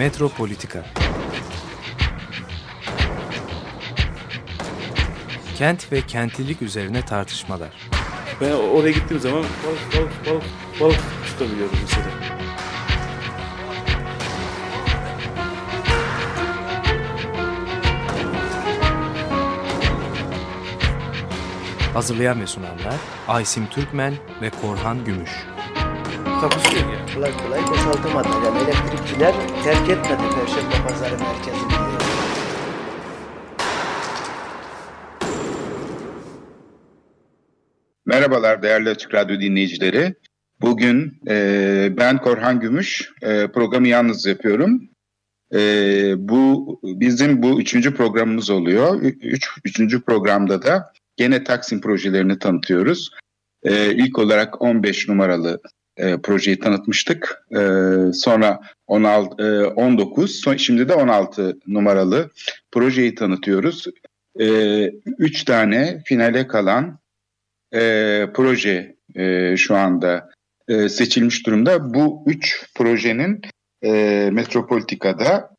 Metropolitika Kent ve kentlilik üzerine tartışmalar. Ben oraya gittiğim zaman balık balık balık balık tutabiliyorum mesela. Hazırlayan ve sunanlar Aysim Türkmen ve Korhan Gümüş. Takusuyor ya. Kolay kolay boşaltamadı. Yani elektrikçiler terk etmedi Perşembe Pazarı merkezini. Merhabalar değerli Açık Radyo dinleyicileri. Bugün e, ben Korhan Gümüş, e, programı yalnız yapıyorum. E, bu bizim bu üçüncü programımız oluyor. Üç, üçüncü programda da gene Taksim projelerini tanıtıyoruz. E, ilk olarak 15 numaralı e, projeyi tanıtmıştık. E, sonra 16, e, 19, son, şimdi de 16 numaralı projeyi tanıtıyoruz. E, üç tane finale kalan e, proje e, şu anda e, seçilmiş durumda. Bu üç projenin e, Metropolitika'da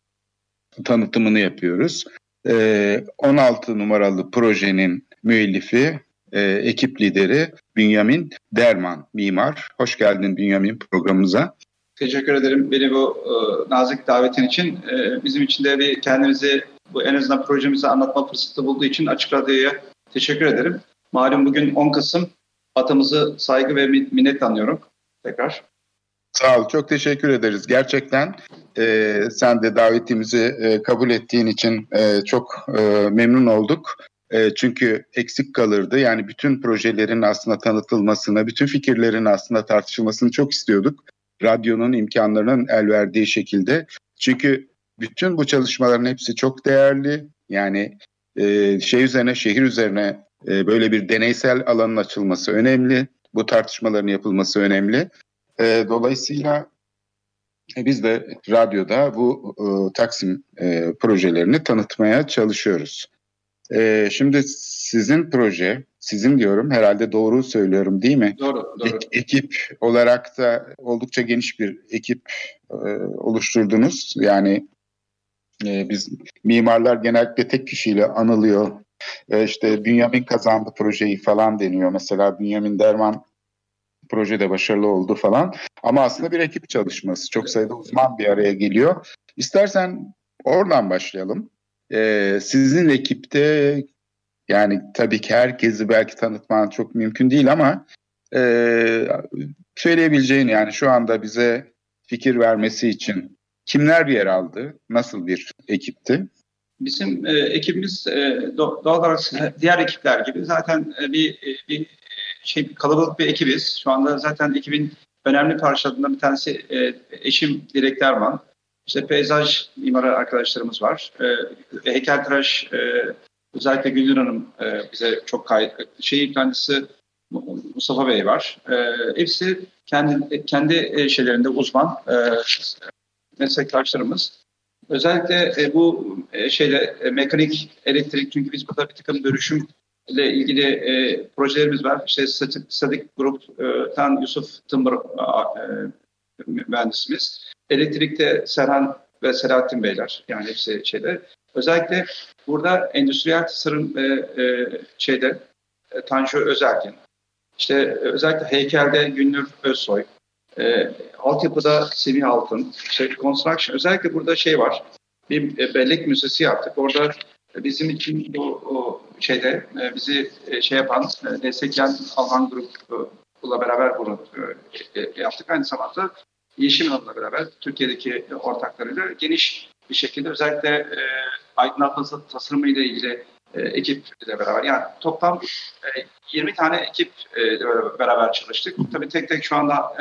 tanıtımını yapıyoruz. E, 16 numaralı projenin müellifi, e, ekip lideri Bünyamin Derman, mimar. Hoş geldin Bünyamin programımıza. Teşekkür ederim beni bu e, nazik davetin için. E, bizim için de bir kendimizi bu en azından projemizi anlatma fırsatı bulduğu için Açık Radyo'ya teşekkür ederim. Malum bugün 10 Kasım atamızı saygı ve minnet anıyorum tekrar. Sağ ol, çok teşekkür ederiz. Gerçekten e, sen de davetimizi e, kabul ettiğin için e, çok e, memnun olduk. E, çünkü eksik kalırdı. Yani bütün projelerin aslında tanıtılmasını, bütün fikirlerin aslında tartışılmasını çok istiyorduk. Radyonun imkanlarının el verdiği şekilde. Çünkü bütün bu çalışmaların hepsi çok değerli. Yani e, şey üzerine, şehir üzerine e, böyle bir deneysel alanın açılması önemli. Bu tartışmaların yapılması önemli. E, dolayısıyla e, biz de radyoda bu e, Taksim e, projelerini tanıtmaya çalışıyoruz. E, şimdi sizin proje, sizin diyorum herhalde doğru söylüyorum değil mi? Doğru, doğru. E- ekip olarak da oldukça geniş bir ekip e, oluşturdunuz. Yani e, biz mimarlar genellikle tek kişiyle anılıyor. E, işte Bünyamin kazandı projeyi falan deniyor. Mesela Bünyamin Derman projede başarılı oldu falan. Ama aslında bir ekip çalışması. Çok sayıda uzman bir araya geliyor. İstersen oradan başlayalım. Ee, sizin ekipte yani tabii ki herkesi belki tanıtman çok mümkün değil ama e, söyleyebileceğin yani şu anda bize fikir vermesi için kimler yer aldı? Nasıl bir ekipti? Bizim e, ekibimiz e, doğal olarak diğer ekipler gibi zaten e, bir, e, bir şey kalabalık bir ekibiz. Şu anda zaten ekibin önemli parçalarından bir tanesi e, eşim Dilek Derman. İşte peyzaj mimarı arkadaşlarımız var. E, heykeltıraş e, özellikle Gülür Hanım e, bize çok kayıt. Şehir kendisi Mustafa Bey var. E, hepsi kendi kendi şeylerinde uzman e, meslektaşlarımız. Özellikle e, bu e, şeyle e, mekanik, elektrik çünkü biz burada bir takım dönüşüm ile ilgili e, projelerimiz var. İşte Sadık Grup'tan Yusuf Tımbır e, mühendisimiz. Elektrikte Serhan ve Selahattin Beyler yani hepsi şeyde. Özellikle burada endüstriyel tasarım e, e, şeyde e, Tanju Özerkin. İşte özellikle heykelde Günnür Özsoy. E, altyapıda Semih Altın. İşte construction. Özellikle burada şey var. Bir e, bellek müzesi yaptık. Orada bizim için bu o şeyde e, bizi e, şey yapan, e, destekleyen Alman grupla beraber bunu yaptık. Aynı zamanda Yeşim Hanım'la beraber Türkiye'deki ortaklarıyla geniş bir şekilde özellikle aydınlatma tasarımı ile ilgili ekiple beraber yani toplam 20 tane ekip beraber çalıştık. Tabii tek tek şu anda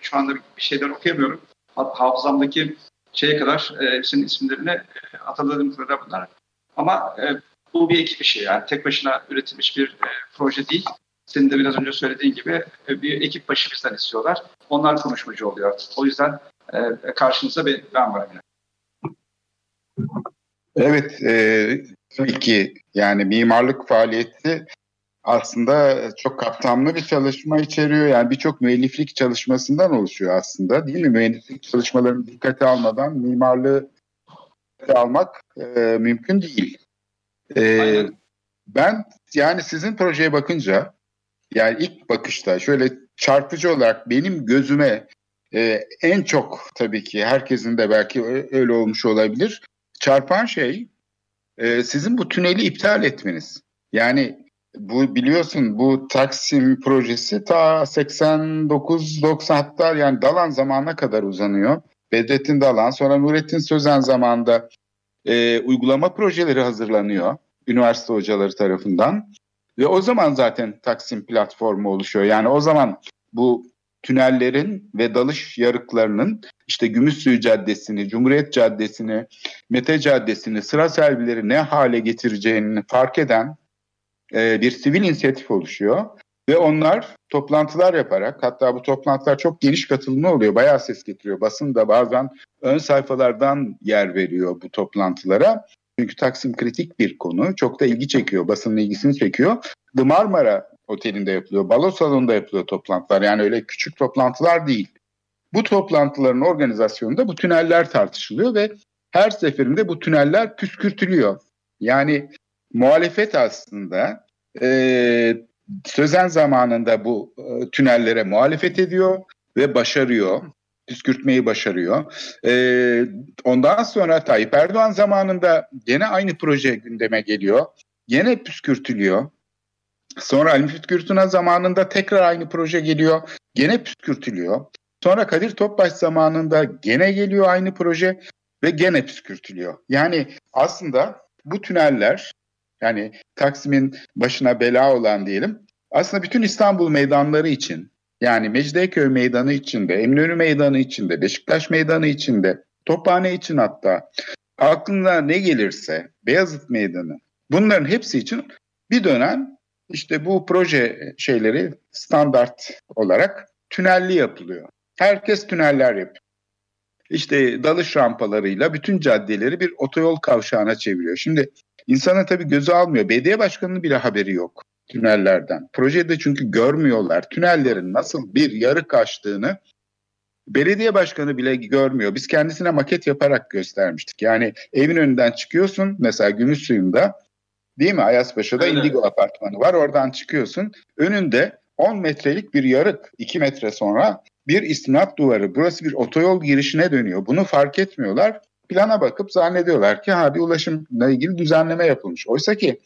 şu anda bir şeyler okuyamıyorum. Hafızamdaki şeye kadar hepsinin isimlerini hatırladığım kadarıyla bunlar ama e, bu bir ekip işi yani tek başına üretilmiş bir e, proje değil. Senin de biraz önce söylediğin gibi e, bir ekip başı bizden istiyorlar. Onlar konuşmacı oluyor. O yüzden e, karşınızda ben, ben varım. Yani. Evet, e, tabii ki yani mimarlık faaliyeti aslında çok kapsamlı bir çalışma içeriyor. Yani birçok müelliflik çalışmasından oluşuyor aslında değil mi? Müelliflik çalışmalarını dikkate almadan mimarlığı dikkate almak e, mümkün değil. E, ben yani sizin projeye bakınca yani ilk bakışta şöyle çarpıcı olarak benim gözüme e, en çok tabii ki herkesin de belki öyle olmuş olabilir. Çarpan şey e, sizin bu tüneli iptal etmeniz. Yani bu biliyorsun bu Taksim projesi ta 89-90 hatta yani Dalan zamanına kadar uzanıyor. Bedrettin Dalan sonra Nurettin Sözen zamanında e, uygulama projeleri hazırlanıyor üniversite hocaları tarafından. Ve o zaman zaten Taksim platformu oluşuyor. Yani o zaman bu tünellerin ve dalış yarıklarının işte Gümüşsuyu Caddesi'ni, Cumhuriyet Caddesi'ni, Mete Caddesi'ni, sıra servileri ne hale getireceğini fark eden e, bir sivil inisiyatif oluşuyor. Ve onlar toplantılar yaparak hatta bu toplantılar çok geniş katılımlı oluyor. Bayağı ses getiriyor. Basın da bazen ön sayfalardan yer veriyor bu toplantılara. Çünkü Taksim kritik bir konu. Çok da ilgi çekiyor. Basının ilgisini çekiyor. The Marmara Oteli'nde yapılıyor. Balo salonunda yapılıyor toplantılar. Yani öyle küçük toplantılar değil. Bu toplantıların organizasyonunda bu tüneller tartışılıyor ve her seferinde bu tüneller püskürtülüyor. Yani muhalefet aslında e, Sözen zamanında bu e, tünellere muhalefet ediyor ve başarıyor. Püskürtmeyi başarıyor. E, ondan sonra Tayyip Erdoğan zamanında gene aynı proje gündeme geliyor. Gene püskürtülüyor. Sonra Ali Müfit zamanında tekrar aynı proje geliyor. Gene püskürtülüyor. Sonra Kadir Topbaş zamanında gene geliyor aynı proje ve gene püskürtülüyor. Yani aslında bu tüneller yani Taksim'in başına bela olan diyelim. Aslında bütün İstanbul meydanları için yani Mecidiyeköy Meydanı içinde, Eminönü Meydanı içinde, Beşiktaş Meydanı içinde, Tophane için hatta aklına ne gelirse Beyazıt Meydanı bunların hepsi için bir dönem işte bu proje şeyleri standart olarak tünelli yapılıyor. Herkes tüneller yapıyor. İşte dalış rampalarıyla bütün caddeleri bir otoyol kavşağına çeviriyor. Şimdi insana tabii gözü almıyor. Belediye başkanının bile haberi yok tünellerden. Projede çünkü görmüyorlar. Tünellerin nasıl bir yarık açtığını belediye başkanı bile görmüyor. Biz kendisine maket yaparak göstermiştik. Yani evin önünden çıkıyorsun mesela Gümüşsuyu'nda değil mi? Ayaspaşa'da Aynen. Indigo apartmanı var. Oradan çıkıyorsun. Önünde 10 metrelik bir yarık 2 metre sonra bir istinat duvarı. Burası bir otoyol girişine dönüyor. Bunu fark etmiyorlar. Plana bakıp zannediyorlar ki ha bir ulaşımla ilgili düzenleme yapılmış. Oysa ki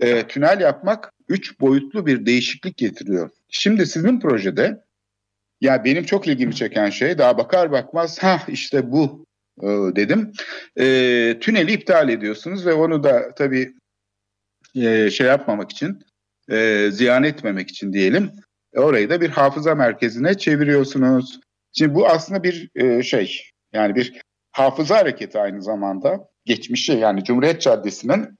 e, tünel yapmak üç boyutlu bir değişiklik getiriyor. Şimdi sizin projede ya benim çok ilgimi çeken şey daha bakar bakmaz ha işte bu e, dedim. E, tüneli iptal ediyorsunuz ve onu da tabii e, şey yapmamak için e, ziyan etmemek için diyelim orayı da bir hafıza merkezine çeviriyorsunuz. Şimdi bu aslında bir e, şey yani bir hafıza hareketi aynı zamanda. Geçmişi yani Cumhuriyet Caddesi'nin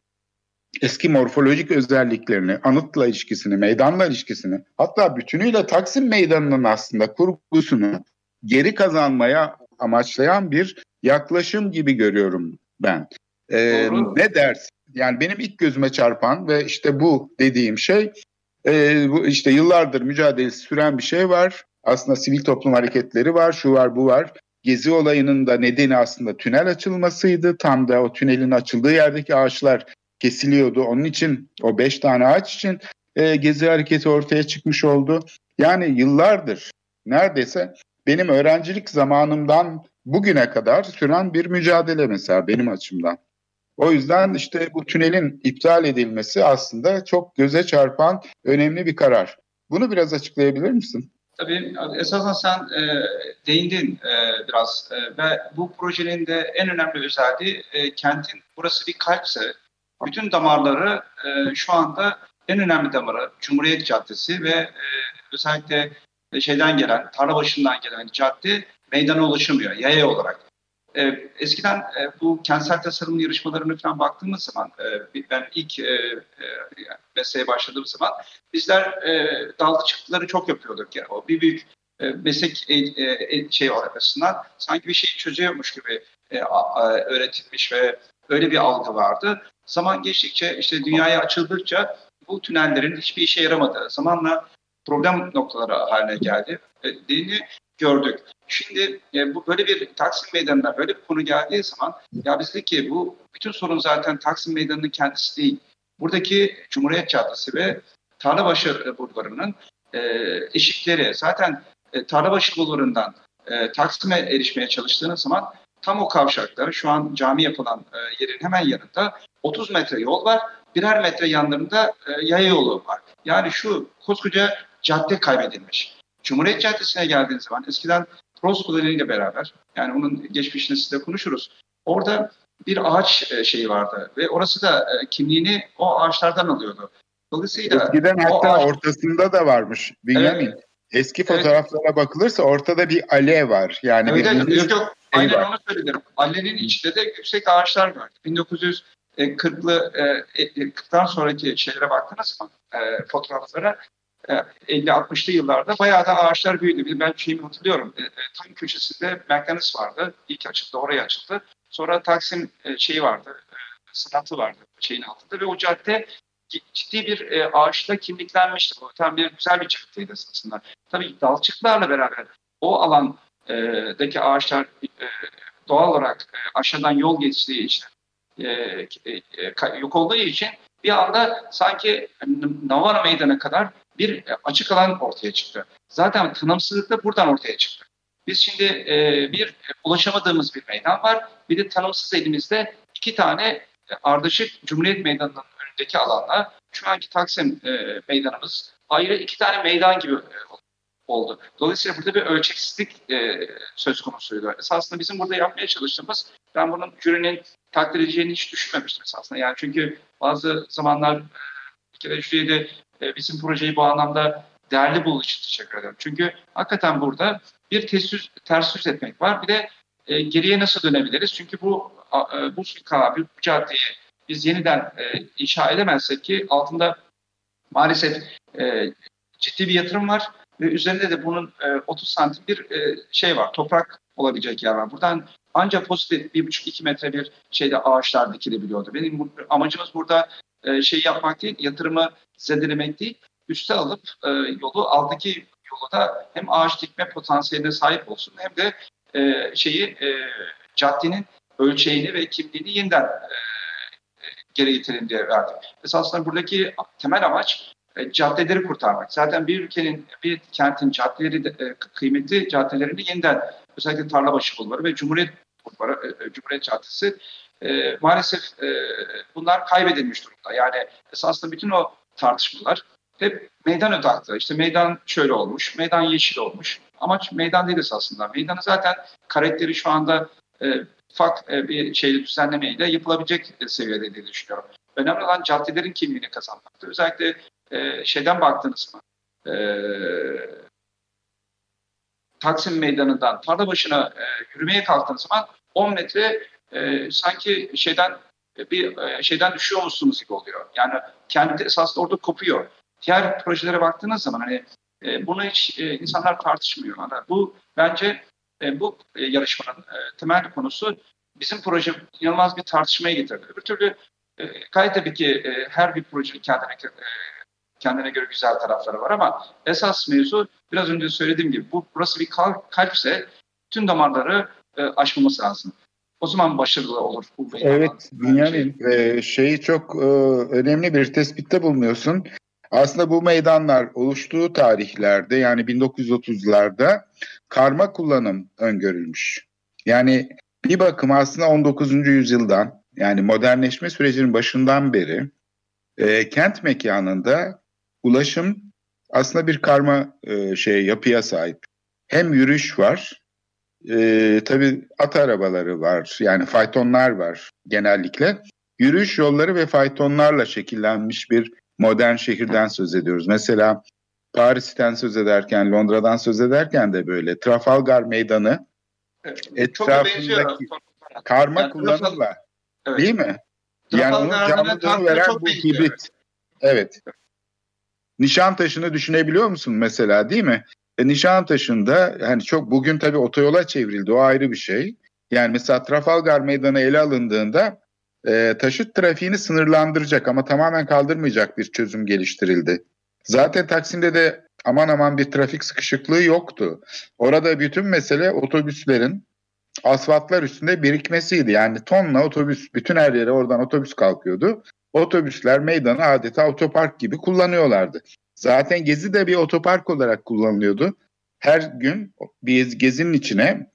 eski morfolojik özelliklerini, anıtla ilişkisini, meydanla ilişkisini, hatta bütünüyle Taksim Meydanı'nın aslında kurgusunu geri kazanmaya amaçlayan bir yaklaşım gibi görüyorum ben. Ee, ne dersin? Yani benim ilk gözüme çarpan ve işte bu dediğim şey e, bu işte yıllardır mücadelesi süren bir şey var. Aslında sivil toplum hareketleri var, şu var, bu var. Gezi olayının da nedeni aslında tünel açılmasıydı. Tam da o tünelin açıldığı yerdeki ağaçlar kesiliyordu. Onun için o beş tane ağaç için e, Gezi hareketi ortaya çıkmış oldu. Yani yıllardır neredeyse benim öğrencilik zamanımdan bugüne kadar süren bir mücadele mesela benim açımdan. O yüzden işte bu tünelin iptal edilmesi aslında çok göze çarpan önemli bir karar. Bunu biraz açıklayabilir misin? Tabii esasen sen e, değindin e, biraz e, ve bu projenin de en önemli özelliği e, kentin burası bir kalpse bütün damarları e, şu anda en önemli damarı Cumhuriyet Caddesi ve e, özellikle şeyden gelen, tarla başından gelen cadde meydana ulaşamıyor yaya olarak. E, eskiden e, bu kentsel tasarım yarışmalarına falan baktığımız zaman e, ben ilk e, e, mesleğe başladığım zaman bizler e, dallı çıktıları çok yapıyorduk. Yani. O bir büyük e, meslek e, e, şey arasından sanki bir şey çözüyormuş gibi e, a, öğretilmiş ve öyle bir algı vardı. Zaman geçtikçe işte dünyaya açıldıkça bu tünellerin hiçbir işe yaramadığı zamanla problem noktaları haline geldi. E, dediğini gördük. Şimdi e, bu böyle bir Taksim Meydanı'na böyle bir konu geldiği zaman ya biz dedik ki bu bütün sorun zaten Taksim Meydanı'nın kendisi değil. Buradaki Cumhuriyet Caddesi ve Tarlabaşı bulvarının e, eşikleri zaten e, Tarlabaşı bulvarından e, Taksim'e erişmeye çalıştığınız zaman tam o kavşakta şu an cami yapılan e, yerin hemen yanında 30 metre yol var. Birer metre yanlarında e, yaya yolu var. Yani şu koskoca cadde kaybedilmiş. Cumhuriyet Caddesi'ne geldiğiniz zaman eskiden Prost ile beraber yani onun geçmişini size konuşuruz. Orada bir ağaç e, şeyi vardı ve orası da e, kimliğini o ağaçlardan alıyordu. Dolayısıyla Eskiden hatta ağaç... ortasında da varmış Bünyamin. Evet. Eski fotoğraflara evet. bakılırsa ortada bir ale var. Yani Öyle, bir yok yok. Aynen var. onu söyledim. Alenin içinde de yüksek ağaçlar var. 1940'lı e, 40'tan sonraki şeylere baktınız mı? E, fotoğraflara 50-60'lı yıllarda bayağı da ağaçlar büyüdü. Ben şeyimi hatırlıyorum. E, tam köşesinde McDonald's vardı. İlk açıldı, oraya açıldı. Sonra Taksim e, şeyi vardı, e, sanatı vardı şeyin altında ve o cadde ciddi bir e, ağaçla kimliklenmişti. O tam bir güzel bir caddeydi aslında. Tabii dalçıklarla beraber o alandaki ağaçlar e, doğal olarak e, aşağıdan yol geçtiği için e, e, yok olduğu için bir anda sanki Navara Meydanı kadar bir açık alan ortaya çıktı. Zaten tanımsızlık da buradan ortaya çıktı. Biz şimdi e, bir ulaşamadığımız bir meydan var. Bir de tanımsız elimizde iki tane ardışık Cumhuriyet Meydanı'nın önündeki alanla şu anki Taksim e, meydanımız ayrı iki tane meydan gibi e, oldu. Dolayısıyla burada bir ölçeksizlik e, söz konusuydu. Esasında bizim burada yapmaya çalıştığımız, ben bunun jürinin takdir edeceğini hiç düşünmemiştim esasında. Yani çünkü bazı zamanlar e, bir kere jüriye de e, bizim projeyi bu anlamda değerli bulduğu için teşekkür ederim. Çünkü hakikaten burada bir ters ters yüz etmek var. Bir de e, geriye nasıl dönebiliriz? Çünkü bu e, bu kanal, bu caddeyi biz yeniden e, inşa edemezsek ki altında maalesef e, ciddi bir yatırım var ve üzerinde de bunun e, 30 santim bir e, şey var, toprak olabilecek yer var. Buradan ancak pozitif bir buçuk iki metre bir şeyde ağaçlar dikilebiliyordu. Benim amacımız burada e, şey yapmak değil, yatırımı zedelemek değil, üste alıp e, yolu aldaki yolu da hem ağaç dikme potansiyeline sahip olsun hem de e, şeyi e, caddenin ölçeğini ve kimliğini yeniden geri getirin diye verdik. Esasında buradaki temel amaç caddeleri kurtarmak. Zaten bir ülkenin, bir kentin caddeleri, de, kıymetli caddelerini yeniden özellikle Tarlabaşı Bulvarı ve Cumhuriyet Bulvarı, e, Cumhuriyet Caddesi e, maalesef e, bunlar kaybedilmiş durumda. Yani esasında bütün o tartışmalar hep meydan odaklı. İşte meydan şöyle olmuş, meydan yeşil olmuş. Amaç meydan değil esasında. Meydanı zaten karakteri şu anda e, ufak e, bir şeyle düzenlemeyle yapılabilecek seviyede diye düşünüyorum. Önemli olan caddelerin kimliğini kazanmaktır. Özellikle e, şeyden baktınız mı? E, Taksim Meydanı'ndan Tarlabaşı'na e, yürümeye kalktığınız zaman 10 metre e, sanki şeyden e, bir e, şeyden düşüyor musunuz gibi oluyor. Yani kendi esasında orada kopuyor. Diğer projelere baktığınız zaman hani e, bunu hiç e, insanlar tartışmıyor. Yani bu bence e, bu e, yarışmanın e, temel konusu bizim proje inanılmaz bir tartışmaya getirdi. Bir türlü e, gayet tabii ki e, her bir projenin kendine e, kendine göre güzel tarafları var ama esas mevzu biraz önce söylediğim gibi bu burası bir kalp, kalpse tüm damarları e, aşmamız lazım. O zaman başarılı olur. Bu evet, Bünyamin şey. e, şeyi çok e, önemli bir tespitte bulunuyorsun. Aslında bu meydanlar oluştuğu tarihlerde yani 1930'larda karma kullanım öngörülmüş. Yani bir bakım aslında 19. yüzyıldan yani modernleşme sürecinin başından beri e, kent mekanında ulaşım aslında bir karma e, şey yapıya sahip. Hem yürüyüş var, e, tabii at arabaları var, yani faytonlar var genellikle. Yürüyüş yolları ve faytonlarla şekillenmiş bir modern şehirden söz ediyoruz. Mesela Paris'ten söz ederken, Londra'dan söz ederken de böyle. Trafalgar Meydanı etrafındaki karma yani kullanımla evet. değil mi? Yani onun canlılığını veren bu hibrit. Evet. Nişantaşı'nı düşünebiliyor musun mesela değil mi? E, Nişantaşı'nda hani çok bugün tabii otoyola çevrildi o ayrı bir şey. Yani mesela Trafalgar Meydanı ele alındığında e, taşıt trafiğini sınırlandıracak ama tamamen kaldırmayacak bir çözüm geliştirildi. Zaten Taksim'de de aman aman bir trafik sıkışıklığı yoktu. Orada bütün mesele otobüslerin asfaltlar üstünde birikmesiydi. Yani tonla otobüs bütün her yere oradan otobüs kalkıyordu. Otobüsler meydanı adeta otopark gibi kullanıyorlardı. Zaten Gezi de bir otopark olarak kullanılıyordu. Her gün bir gezinin içine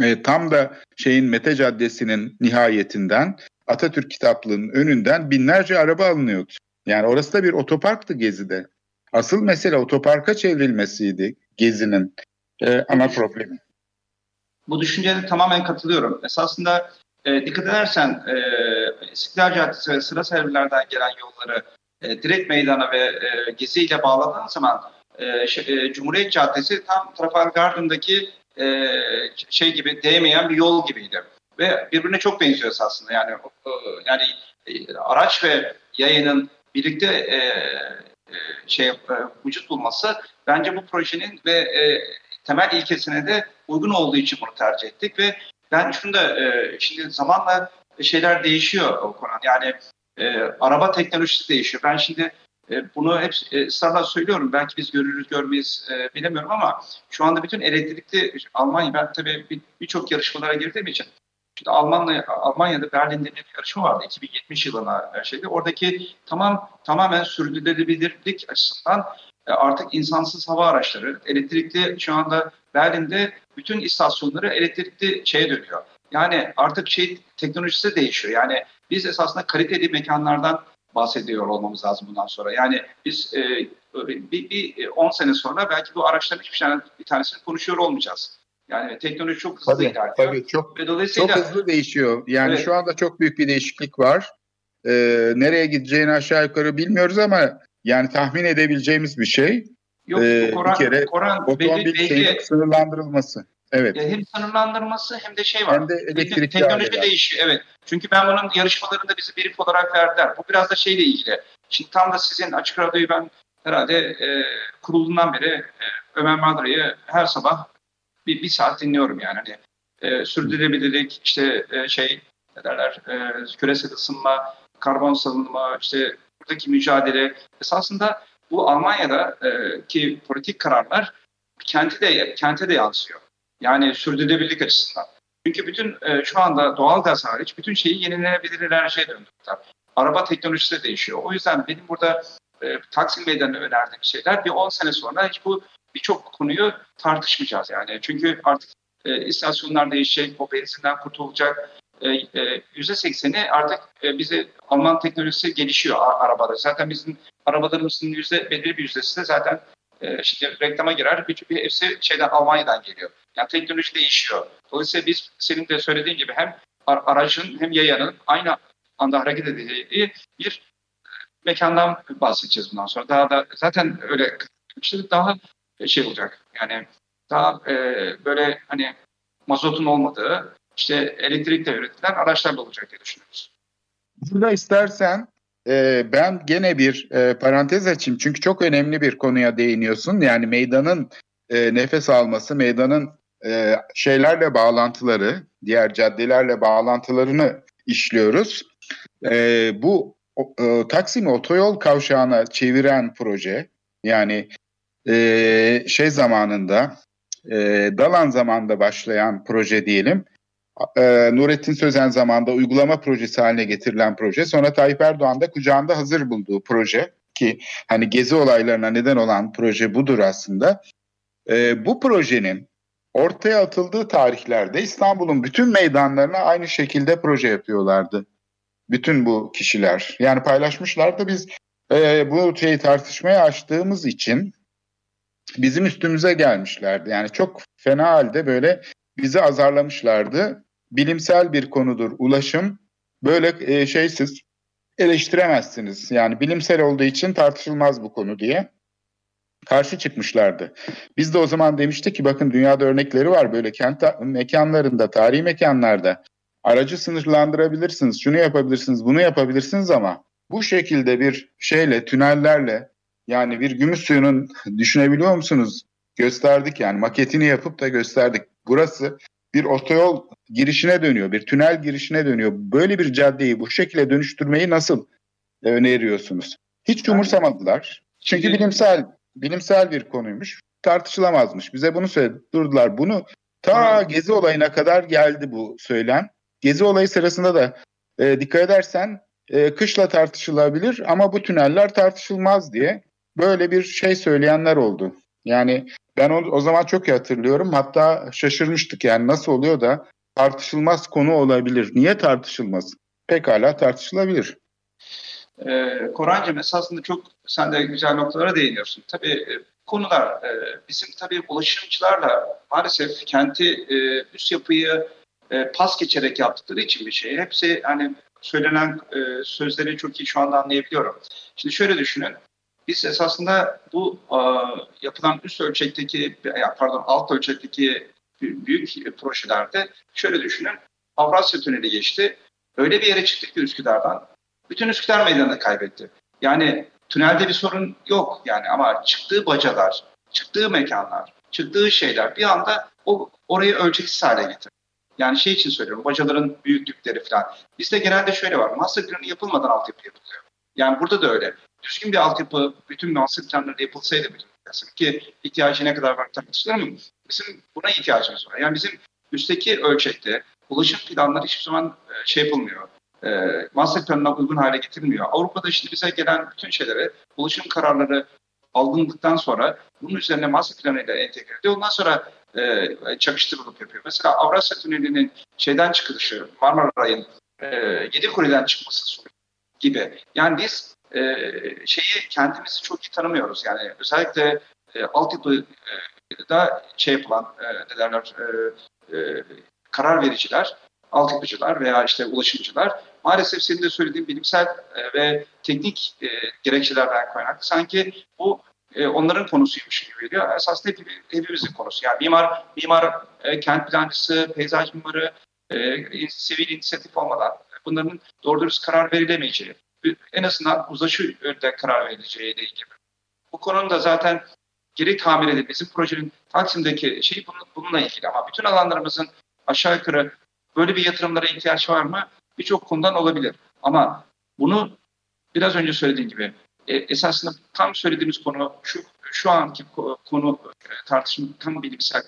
e, tam da şeyin Mete Caddesi'nin nihayetinden Atatürk kitaplığının önünden binlerce araba alınıyordu. Yani orası da bir otoparktı Gezi'de. Asıl mesele otoparka çevrilmesiydi Gezi'nin e, ana problemi. Bu düşünceye tamamen katılıyorum. Esasında e, dikkat edersen e, İstiklal Caddesi ve sıra servilerden gelen yolları e, direkt meydana ve e, Gezi ile bağladığın zaman e, şey, e, Cumhuriyet Caddesi tam Trafalgar Garden'daki e, şey gibi değmeyen bir yol gibiydi. Ve birbirine çok benziyor aslında. Yani e, yani e, araç ve yayının birlikte e, e, şey e, vücut bulması bence bu projenin ve e, temel ilkesine de uygun olduğu için bunu tercih ettik ve ben şunu da e, şimdi zamanla şeyler değişiyor o Konan. Yani e, araba teknolojisi değişiyor. Ben şimdi e, bunu hep e, söylüyorum. Belki biz görürüz görmeyiz e, bilemiyorum ama şu anda bütün elektrikli Almanya ben tabii birçok bir yarışmalara girdiğim için Şimdi Almanya, Almanya'da Berlin'de bir yarışma vardı 2070 yılına şeyde. Oradaki tamam tamamen sürdürülebilirlik açısından artık insansız hava araçları, elektrikli şu anda Berlin'de bütün istasyonları elektrikli şeye dönüyor. Yani artık şey teknolojisi değişiyor. Yani biz esasında kaliteli mekanlardan bahsediyor olmamız lazım bundan sonra. Yani biz e, bir, bir 10 sene sonra belki bu araçların hiçbir tane bir tanesini konuşuyor olmayacağız. Yani teknoloji çok hızlı tabii, ilerliyor. Tabii çok, dolayısıyla, çok hızlı değişiyor. Yani evet. şu anda çok büyük bir değişiklik var. Ee, nereye gideceğini aşağı yukarı bilmiyoruz ama yani tahmin edebileceğimiz bir şey. Yok, ee, Koran, bir kere Koran otomobil belli, belli, sınırlandırılması. Evet. Hem sınırlandırması hem de şey var. Hem de elektrikli teknoloji değişiyor. Evet. Çünkü ben bunun yarışmalarında bizi brief olarak verdiler. Bu biraz da şeyle ilgili. Şimdi tam da sizin açık radyoyu ben herhalde e, kurulundan beri e, Ömer Madra'yı her sabah bir, bir saat dinliyorum yani. Hani, e, sürdürülebilirlik, işte e, şey ne derler, e, küresel ısınma, karbon salınma, işte buradaki mücadele. Esasında bu Almanya'da e, politik kararlar kenti de kente de yansıyor. Yani sürdürülebilirlik açısından. Çünkü bütün e, şu anda doğal gaz hariç bütün şeyi yenilenebilir enerjiye döndürdüler. Araba teknolojisi de değişiyor. O yüzden benim burada e, Taksim Meydanı'na önerdiğim şeyler bir 10 sene sonra hiç bu birçok konuyu tartışmayacağız yani. Çünkü artık e, istasyonlar değişecek, o benzinden kurtulacak. E, e, %80'i artık e, bize Alman teknolojisi gelişiyor arabada. Zaten bizim arabalarımızın yüzde belirli bir yüzdesi de zaten e, şimdi reklama girer. Bir, bir hepsi şeyden Almanya'dan geliyor. Yani teknoloji değişiyor. Dolayısıyla biz senin de söylediğin gibi hem aracın hem yayanın aynı anda hareket edeceği bir mekandan bahsedeceğiz bundan sonra. Daha da zaten öyle işte daha şey olacak. Yani daha e, böyle hani mazotun olmadığı işte elektrikle üretilen araçlarla olacak diye düşünüyoruz. Burada istersen e, ben gene bir e, parantez açayım çünkü çok önemli bir konuya değiniyorsun. Yani meydanın e, nefes alması, meydanın şeylerle bağlantıları, diğer caddelerle bağlantılarını işliyoruz. Bu Taksim otoyol kavşağına çeviren proje yani şey zamanında Dalan zamanında başlayan proje diyelim. E, Nurettin Sözen zamanında uygulama projesi haline getirilen proje. Sonra Tayyip Erdoğan da kucağında hazır bulduğu proje ki hani gezi olaylarına neden olan proje budur aslında. E, bu projenin ortaya atıldığı tarihlerde İstanbul'un bütün meydanlarına aynı şekilde proje yapıyorlardı. Bütün bu kişiler. Yani paylaşmışlar da biz e, bu şeyi tartışmaya açtığımız için bizim üstümüze gelmişlerdi. Yani çok fena halde böyle bizi azarlamışlardı. Bilimsel bir konudur ulaşım. Böyle e, şeysiz eleştiremezsiniz. Yani bilimsel olduğu için tartışılmaz bu konu diye karşı çıkmışlardı. Biz de o zaman demiştik ki bakın dünyada örnekleri var böyle kent mekanlarında, tarihi mekanlarda aracı sınırlandırabilirsiniz, şunu yapabilirsiniz, bunu yapabilirsiniz ama bu şekilde bir şeyle, tünellerle yani bir gümüş suyunun düşünebiliyor musunuz? Gösterdik yani maketini yapıp da gösterdik. Burası bir otoyol girişine dönüyor, bir tünel girişine dönüyor. Böyle bir caddeyi bu şekilde dönüştürmeyi nasıl öneriyorsunuz? Hiç umursamadılar. Çünkü bilimsel bilimsel bir konuymuş. Tartışılamazmış. Bize bunu söyledi. Durdular. Bunu ta Gezi olayına kadar geldi bu söylem. Gezi olayı sırasında da e, dikkat edersen e, kışla tartışılabilir ama bu tüneller tartışılmaz diye böyle bir şey söyleyenler oldu. Yani ben o, o zaman çok iyi hatırlıyorum. Hatta şaşırmıştık yani nasıl oluyor da tartışılmaz konu olabilir. Niye tartışılmaz? Pekala tartışılabilir. Ee, Korancığım esasında çok sen de güzel noktalara değiniyorsun. Tabii e, konular e, bizim tabii ulaşımcılarla maalesef kenti e, üst yapıyı e, pas geçerek yaptıkları için bir şey. Hepsi hani söylenen e, sözleri çok iyi şu anda anlayabiliyorum. Şimdi şöyle düşünün. Biz esasında bu e, yapılan üst ölçekteki, pardon alt ölçekteki büyük projelerde şöyle düşünün. Avrasya Tüneli geçti. Öyle bir yere çıktık ki Üsküdar'dan. Bütün Üsküdar meydanını kaybetti. Yani tünelde bir sorun yok yani ama çıktığı bacalar, çıktığı mekanlar, çıktığı şeyler bir anda o orayı ölçeksiz hale getirdi. Yani şey için söylüyorum, bacaların büyüklükleri falan. Bizde genelde şöyle var, master planı yapılmadan altyapı yapılıyor. Yani burada da öyle. Düzgün bir altyapı, bütün master planları yapılsaydı bütün ki ihtiyacı ne kadar var tartışılır mı? Bizim buna ihtiyacımız var. Yani bizim üstteki ölçekte ulaşım planları hiçbir zaman e, şey yapılmıyor. E, master planına uygun hale getirilmiyor. Avrupa'da işte bize gelen bütün şeylere ulaşım kararları alındıktan sonra bunun üzerine master planıyla entegre ediyor. Ondan sonra e, çakıştırılıp yapıyor. Mesela Avrasya Tüneli'nin şeyden çıkışı, Marmaray'ın e, Yedikule'den çıkması gibi. Yani biz e, şeyi kendimizi çok iyi tanımıyoruz. Yani özellikle e, altyapı e, şey yapılan e, derler e, e, karar vericiler, altyapıcılar veya işte ulaşımcılar maalesef senin de söylediğin bilimsel e, ve teknik e, gerekçelerden kaynaklı sanki bu e, onların konusuymuş gibi geliyor. Esasında hep, hepimizin konusu. Yani mimar, mimar e, kent plancısı, peyzaj mimarı, e, sivil inisiyatif olmadan bunların doğru dürüst karar verilemeyeceği, en azından uzlaşı yönde karar verileceği ile ilgili. Bu konunun da zaten geri tamir edilmesi, bizim projenin Taksim'deki şey bununla ilgili ama bütün alanlarımızın aşağı yukarı böyle bir yatırımlara ihtiyaç var mı? Birçok konudan olabilir. Ama bunu biraz önce söylediğim gibi e, esasında tam söylediğimiz konu şu şu anki konu e, tartışma tam bilimsel.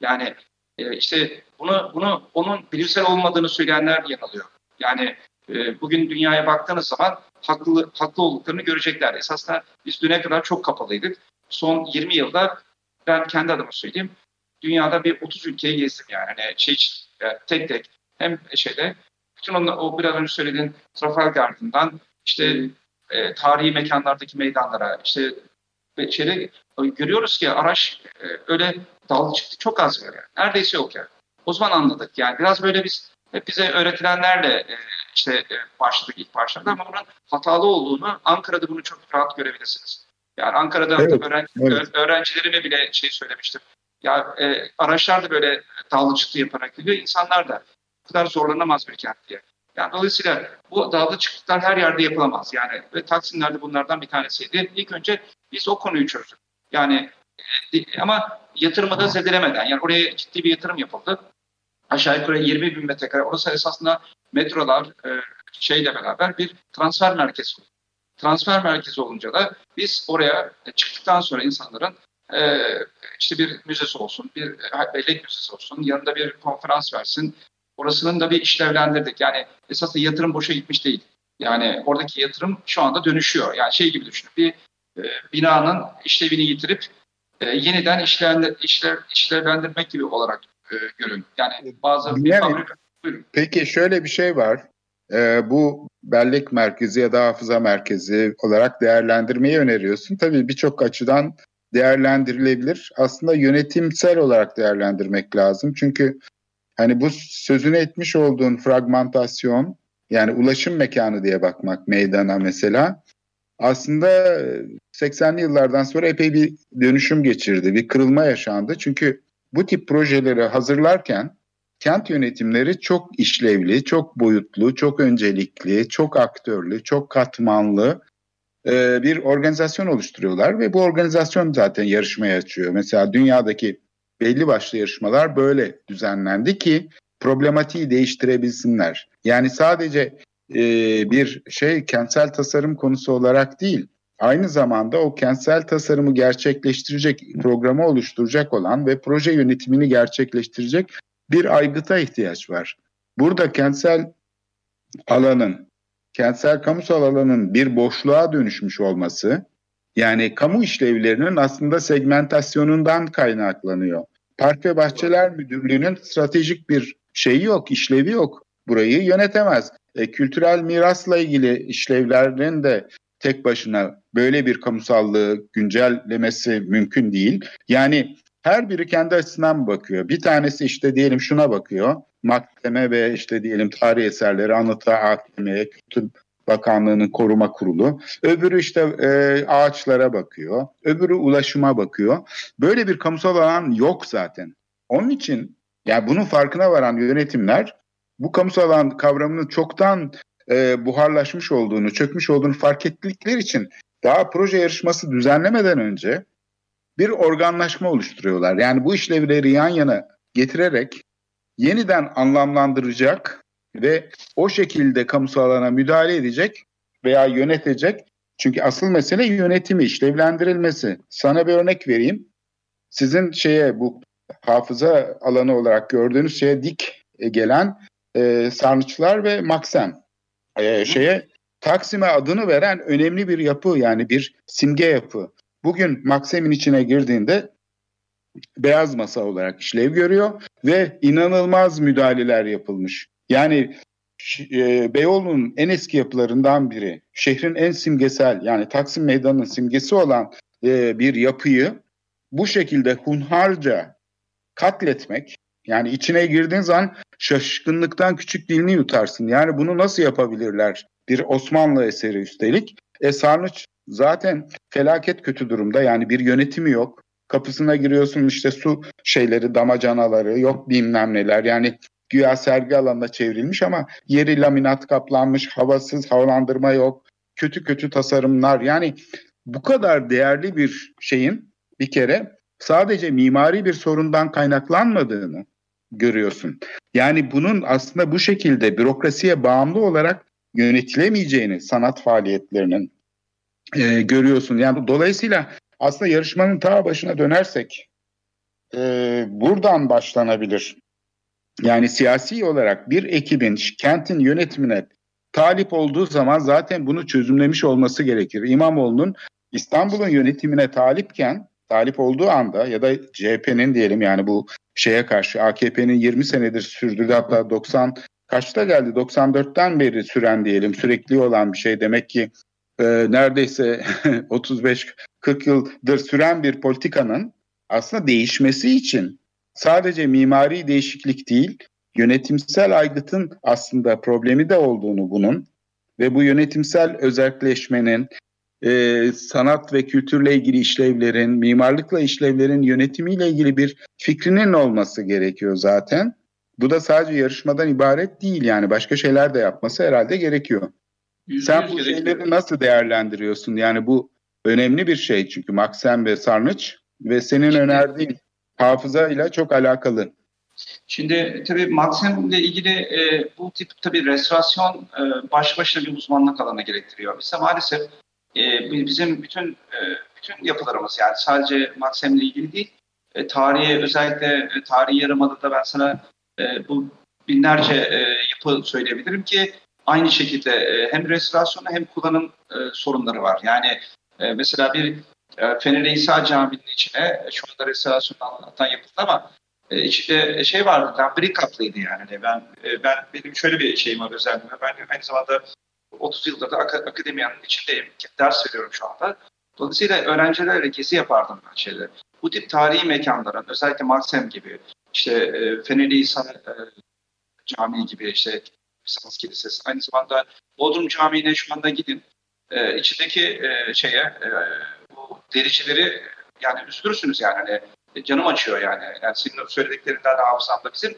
Yani e, işte bunu bunu onun bilimsel olmadığını söyleyenler yanılıyor. Yani e, bugün dünyaya baktığınız zaman haklı haklı olduklarını görecekler. Esasında biz düne kadar çok kapalıydık. Son 20 yılda ben kendi adıma söyleyeyim. Dünyada bir 30 ülkeyi gezdim yani. Hani şey yani tek tek hem şeyde bütün onu, o biraz önce söylediğin Trafalgar'dan işte e, tarihi mekanlardaki meydanlara işte şeyde görüyoruz ki araç e, öyle dal çıktı çok az var yani. Neredeyse yok yani. O zaman anladık yani biraz böyle biz hep bize öğretilenlerle e, işte e, başladık ilk başlarda ama bunun hatalı olduğunu Ankara'da bunu çok rahat görebilirsiniz. Yani Ankara'da evet, öğren, evet. öğrencilerime bile şey söylemiştim. Ya e, araçlar da böyle dağlı çıktı yaparak gidiyor. İnsanlar da bu kadar zorlanamaz bir kent diye. Yani dolayısıyla bu dağlı çıktıklar her yerde yapılamaz. Yani ve Taksimler'de bunlardan bir tanesiydi. İlk önce biz o konuyu çözdük. Yani e, ama yatırımı da zedelemeden yani oraya ciddi bir yatırım yapıldı. Aşağı yukarı 20 bin metrekare. Orası esasında metrolar e, şeyle beraber bir transfer merkezi oldu. Transfer merkezi olunca da biz oraya çıktıktan sonra insanların e, işte bir müzesi olsun, bir bellek müzesi olsun, yanında bir konferans versin. Orasının da bir işlevlendirdik. Yani esasında yatırım boşa gitmiş değil. Yani oradaki yatırım şu anda dönüşüyor. Yani şey gibi düşünün. Bir e, binanın işlevini yitirip e, yeniden işlev, işlev, işlevlendirmek gibi olarak e, görün. Yani bazı bir fabrika Peki şöyle bir şey var. Ee, bu bellek merkezi ya da hafıza merkezi olarak değerlendirmeyi öneriyorsun. Tabii birçok açıdan değerlendirilebilir. Aslında yönetimsel olarak değerlendirmek lazım. Çünkü hani bu sözünü etmiş olduğun fragmentasyon yani ulaşım mekanı diye bakmak meydana mesela aslında 80'li yıllardan sonra epey bir dönüşüm geçirdi. Bir kırılma yaşandı. Çünkü bu tip projeleri hazırlarken kent yönetimleri çok işlevli, çok boyutlu, çok öncelikli, çok aktörlü, çok katmanlı e, bir organizasyon oluşturuyorlar ve bu organizasyon zaten yarışmaya açıyor. Mesela dünyadaki belli başlı yarışmalar böyle düzenlendi ki problematiği değiştirebilsinler. Yani sadece e, bir şey kentsel tasarım konusu olarak değil, aynı zamanda o kentsel tasarımı gerçekleştirecek, programı oluşturacak olan ve proje yönetimini gerçekleştirecek bir aygıta ihtiyaç var. Burada kentsel alanın, kentsel kamusal alanın bir boşluğa dönüşmüş olması, yani kamu işlevlerinin aslında segmentasyonundan kaynaklanıyor. Park ve Bahçeler Müdürlüğü'nün stratejik bir şeyi yok, işlevi yok. Burayı yönetemez. E, kültürel mirasla ilgili işlevlerin de tek başına böyle bir kamusallığı güncellemesi mümkün değil. Yani her biri kendi açısından bakıyor. Bir tanesi işte diyelim şuna bakıyor. Mahkeme ve işte diyelim tarih eserleri, anıta, AKM'ye, Kültür Bakanlığı'nın koruma kurulu. Öbürü işte e, ağaçlara bakıyor. Öbürü ulaşıma bakıyor. Böyle bir kamusal alan yok zaten. Onun için yani bunun farkına varan yönetimler bu kamusal alan kavramının çoktan e, buharlaşmış olduğunu, çökmüş olduğunu fark ettikleri için daha proje yarışması düzenlemeden önce bir organlaşma oluşturuyorlar. Yani bu işlevleri yan yana getirerek yeniden anlamlandıracak ve o şekilde kamusal alana müdahale edecek veya yönetecek. Çünkü asıl mesele yönetimi, işlevlendirilmesi. Sana bir örnek vereyim. Sizin şeye bu hafıza alanı olarak gördüğünüz şeye dik gelen e, sarnıçlar ve maksem e, şeye Taksim'e adını veren önemli bir yapı yani bir simge yapı. Bugün Maksem'in içine girdiğinde beyaz masa olarak işlev görüyor ve inanılmaz müdahaleler yapılmış. Yani e, Beyoğlu'nun en eski yapılarından biri, şehrin en simgesel yani Taksim Meydanı'nın simgesi olan e, bir yapıyı bu şekilde hunharca katletmek, yani içine girdiğin zaman şaşkınlıktan küçük dilini yutarsın. Yani bunu nasıl yapabilirler? Bir Osmanlı eseri üstelik. E Sarnıç zaten felaket kötü durumda. Yani bir yönetimi yok. Kapısına giriyorsun işte su şeyleri, damacanaları, yok bilmem neler. Yani güya sergi alanına çevrilmiş ama yeri laminat kaplanmış, havasız, havalandırma yok. Kötü kötü tasarımlar. Yani bu kadar değerli bir şeyin bir kere sadece mimari bir sorundan kaynaklanmadığını görüyorsun. Yani bunun aslında bu şekilde bürokrasiye bağımlı olarak yönetilemeyeceğini sanat faaliyetlerinin e, görüyorsun. Yani dolayısıyla aslında yarışmanın ta başına dönersek e, buradan başlanabilir. Yani siyasi olarak bir ekibin kentin yönetimine talip olduğu zaman zaten bunu çözümlemiş olması gerekir. İmamoğlu'nun İstanbul'un yönetimine talipken, talip olduğu anda ya da CHP'nin diyelim yani bu şeye karşı AKP'nin 20 senedir sürdürdüğü hatta 90 kaçta geldi 94'ten beri süren diyelim sürekli olan bir şey demek ki e, neredeyse 35-40 yıldır süren bir politikanın aslında değişmesi için sadece mimari değişiklik değil yönetimsel aygıtın aslında problemi de olduğunu bunun ve bu yönetimsel özelleşmenin e, sanat ve kültürle ilgili işlevlerin, mimarlıkla işlevlerin yönetimiyle ilgili bir fikrinin olması gerekiyor zaten. Bu da sadece yarışmadan ibaret değil yani başka şeyler de yapması herhalde gerekiyor. Sen bu gerekiyor. şeyleri nasıl değerlendiriyorsun? Yani bu önemli bir şey çünkü Maksem ve Sarnıç ve senin Şimdi, önerdiğin hafızayla çok alakalı. Şimdi tabii Maksim'le ilgili e, bu tip tabii restorasyon e, baş başına bir uzmanlık alanı gerektiriyor. Bize maalesef e, bizim bütün e, bütün yapılarımız yani sadece Maksim'le ilgili değil, e, tarihi özellikle e, tarihi yarımadada ben sana e, bu binlerce e, yapı söyleyebilirim ki aynı şekilde e, hem restorasyonu hem kullanım e, sorunları var. Yani e, mesela bir e, Fener İsa Camii'nin içine şu anda restorasyonu anlatan yapıldı ama içinde şey vardı, lambri kaplıydı yani. Hani ben ben benim şöyle bir şeyim var özellikle. Ben aynı zamanda 30 yıldır da ak- akademiyanın içindeyim. Ders veriyorum şu anda. Dolayısıyla öğrencilerle gezi yapardım ben şeyler. Bu tip tarihi mekanların özellikle Maksem gibi işte e, Fenerli İsa Camii gibi işte Bizans Kilisesi aynı zamanda Bodrum Camii'ne şu anda gidin. E, içindeki e, şeye e, bu dericileri yani üzülürsünüz yani hani canım açıyor yani. Yani senin söylediklerinden de hafızamda bizim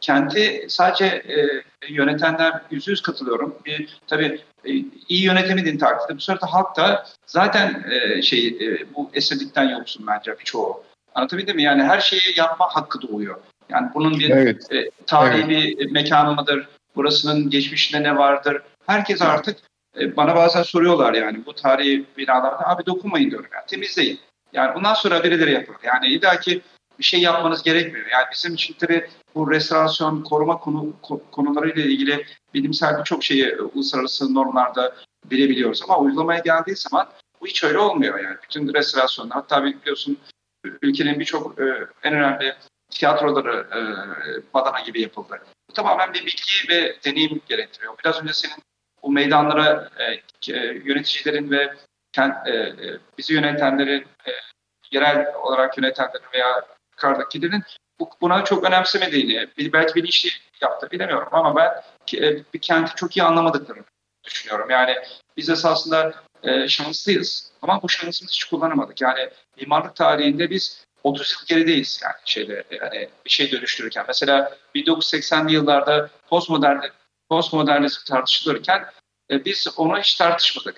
kenti sadece e, yönetenler yüzde yüz katılıyorum. E, tabii e, iyi yönetemediğin takdirde bu sırada halk da zaten e, şey e, bu esirlikten yoksun bence birçoğu. Anlatabildim mi? Yani her şeyi yapma hakkı doğuyor. Yani bunun bir Evet. e, tarihi bir mekanı mıdır? Burasının geçmişinde ne vardır? Herkes artık e, bana bazen soruyorlar yani bu tarihi binalarda abi dokunmayın diyorum yani temizleyin. Yani bundan sonra birileri yapıyor. Yani illa ki bir şey yapmanız gerekmiyor. Yani bizim için tabii bu restorasyon, koruma konu, ko- konularıyla ilgili bilimsel birçok şeyi e, uluslararası normlarda bilebiliyoruz. Ama uygulamaya geldiği zaman bu hiç öyle olmuyor yani. Bütün restorasyonlar, hatta biliyorsun ülkenin birçok e, en önemli tiyatroları e, badana gibi yapıldı. Bu tamamen bir bilgi ve deneyim gerektiriyor. Biraz önce senin bu meydanlara e, e, yöneticilerin ve kent, e, e, bizi yönetenlerin, e, yerel olarak yönetenlerin veya yukarıdakilerin bu, buna çok önemsemediğini, bir- belki bilinçli yaptı bilemiyorum ama ben e, bir kenti çok iyi anlamadıklarını düşünüyorum. Yani biz esasında e, şanslıyız ama bu şansımızı hiç kullanamadık. Yani mimarlık tarihinde biz 30 yıl gerideyiz yani şeyde yani bir şey dönüştürürken. Mesela 1980'li yıllarda postmodern postmodernizm tartışılırken e, biz onu hiç tartışmadık.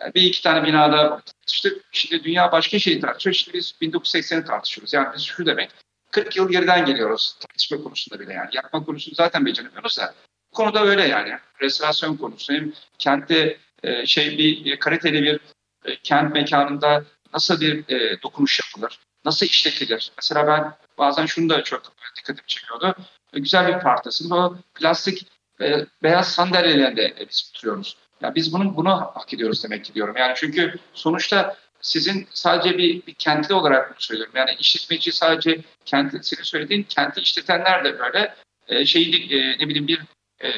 Yani bir iki tane binada tartıştık. Şimdi dünya başka şeyi tartışıyor. Şimdi biz 1980'i tartışıyoruz. Yani biz şu demek 40 yıl geriden geliyoruz tartışma konusunda bile yani. Yapma konusunu zaten beceremiyoruz da. Bu konuda öyle yani. Restorasyon konusu hem kentte e, şey bir kaliteli bir e, kent mekanında nasıl bir e, dokunuş yapılır? Nasıl işletilir? Mesela ben bazen şunu da çok dikkatimi çekiyordu. Güzel bir partasında o plastik e, beyaz sandalyelerinde biz oturuyoruz. Ya biz bunu bunu hak ediyoruz demek ki diyorum. Yani çünkü sonuçta sizin sadece bir, bir kentli olarak bunu söylüyorum. Yani işletmeci sadece kenti, senin söylediğin kenti işletenler de böyle e, şeyi e, ne bileyim bir e,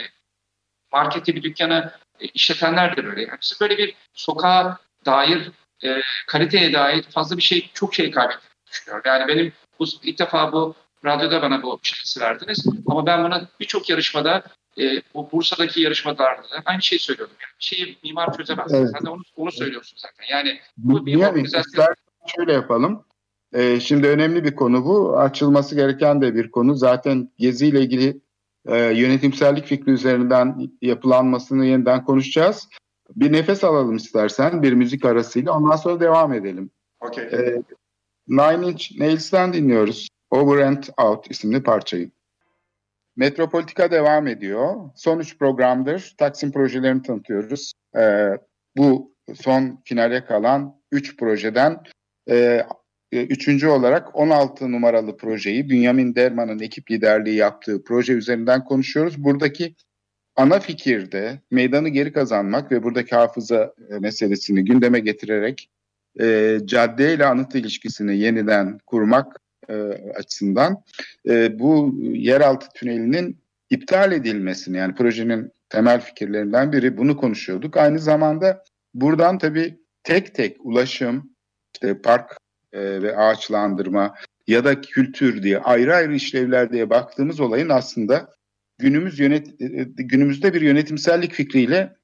marketi bir dükkanı e, işletenler de böyle. Yani bizim böyle bir sokağa dair e, kaliteye dair fazla bir şey çok şey kaybettiğini düşünüyorum. Yani benim bu ilk defa bu radyoda bana bu şansı verdiniz. Ama ben bunu birçok yarışmada e, bu Bursa'daki yarışmalarda da aynı şeyi söylüyordum. Yani şeyi mimar çözemez. Evet. Sen de onu, onu söylüyorsun zaten. Yani bu bir organizasyon. şöyle yapalım. Ee, şimdi önemli bir konu bu. Açılması gereken de bir konu. Zaten Gezi ile ilgili e, yönetimsellik fikri üzerinden yapılanmasını yeniden konuşacağız. Bir nefes alalım istersen bir müzik arasıyla. Ondan sonra devam edelim. Okey. Ee, Nine Inch Nails'ten dinliyoruz. Over and Out isimli parçayı. Metropolitika devam ediyor. Son üç programdır Taksim projelerini tanıtıyoruz. Ee, bu son finale kalan üç projeden e, e, üçüncü olarak 16 numaralı projeyi Bünyamin Derman'ın ekip liderliği yaptığı proje üzerinden konuşuyoruz. Buradaki ana fikirde meydanı geri kazanmak ve buradaki hafıza meselesini gündeme getirerek e, cadde ile anıt ilişkisini yeniden kurmak e, açısından e, bu yeraltı tünelinin iptal edilmesini yani projenin temel fikirlerinden biri bunu konuşuyorduk. Aynı zamanda buradan tabii tek tek ulaşım, işte park e, ve ağaçlandırma ya da kültür diye ayrı ayrı işlevler diye baktığımız olayın aslında günümüz yönet e, günümüzde bir yönetimsellik fikriyle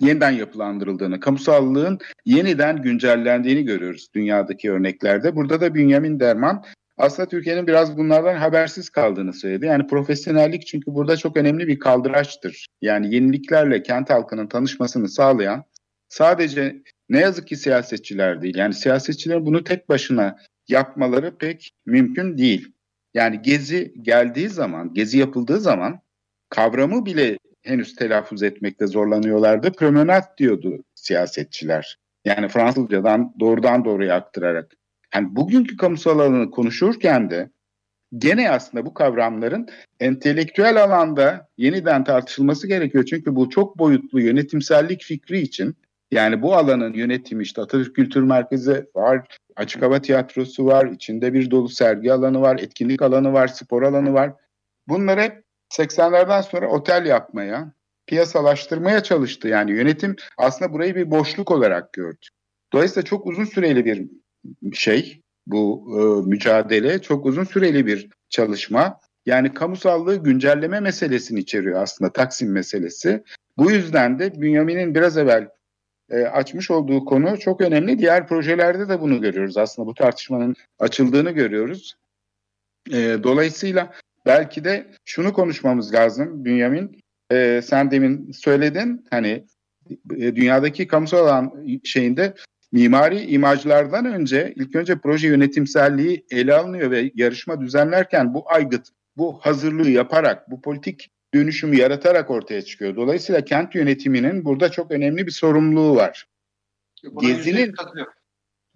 yeniden yapılandırıldığını, kamusallığın yeniden güncellendiğini görüyoruz dünyadaki örneklerde. Burada da Bünyamin Derman aslında Türkiye'nin biraz bunlardan habersiz kaldığını söyledi. Yani profesyonellik çünkü burada çok önemli bir kaldıraçtır. Yani yeniliklerle kent halkının tanışmasını sağlayan sadece ne yazık ki siyasetçiler değil. Yani siyasetçilerin bunu tek başına yapmaları pek mümkün değil. Yani gezi geldiği zaman, gezi yapıldığı zaman kavramı bile henüz telaffuz etmekte zorlanıyorlardı. Promenat diyordu siyasetçiler. Yani Fransızcadan doğrudan doğruya aktararak. Yani bugünkü kamusal alanı konuşurken de gene aslında bu kavramların entelektüel alanda yeniden tartışılması gerekiyor. Çünkü bu çok boyutlu yönetimsellik fikri için yani bu alanın yönetimi işte Atatürk Kültür Merkezi var, açık hava tiyatrosu var, içinde bir dolu sergi alanı var, etkinlik alanı var, spor alanı var. Bunlar hep 80'lerden sonra otel yapmaya, piyasalaştırmaya çalıştı. Yani yönetim aslında burayı bir boşluk olarak gördü. Dolayısıyla çok uzun süreli bir şey bu e, mücadele, çok uzun süreli bir çalışma. Yani kamusallığı güncelleme meselesini içeriyor aslında Taksim meselesi. Bu yüzden de Bünyamin'in biraz evvel e, açmış olduğu konu çok önemli. Diğer projelerde de bunu görüyoruz aslında bu tartışmanın açıldığını görüyoruz. E, dolayısıyla belki de şunu konuşmamız lazım Bünyamin. E, sen demin söyledin hani e, dünyadaki kamusal alan şeyinde mimari imajlardan önce ilk önce proje yönetimselliği ele alınıyor ve yarışma düzenlerken bu aygıt, bu hazırlığı yaparak, bu politik dönüşümü yaratarak ortaya çıkıyor. Dolayısıyla kent yönetiminin burada çok önemli bir sorumluluğu var. Buna Gezinin-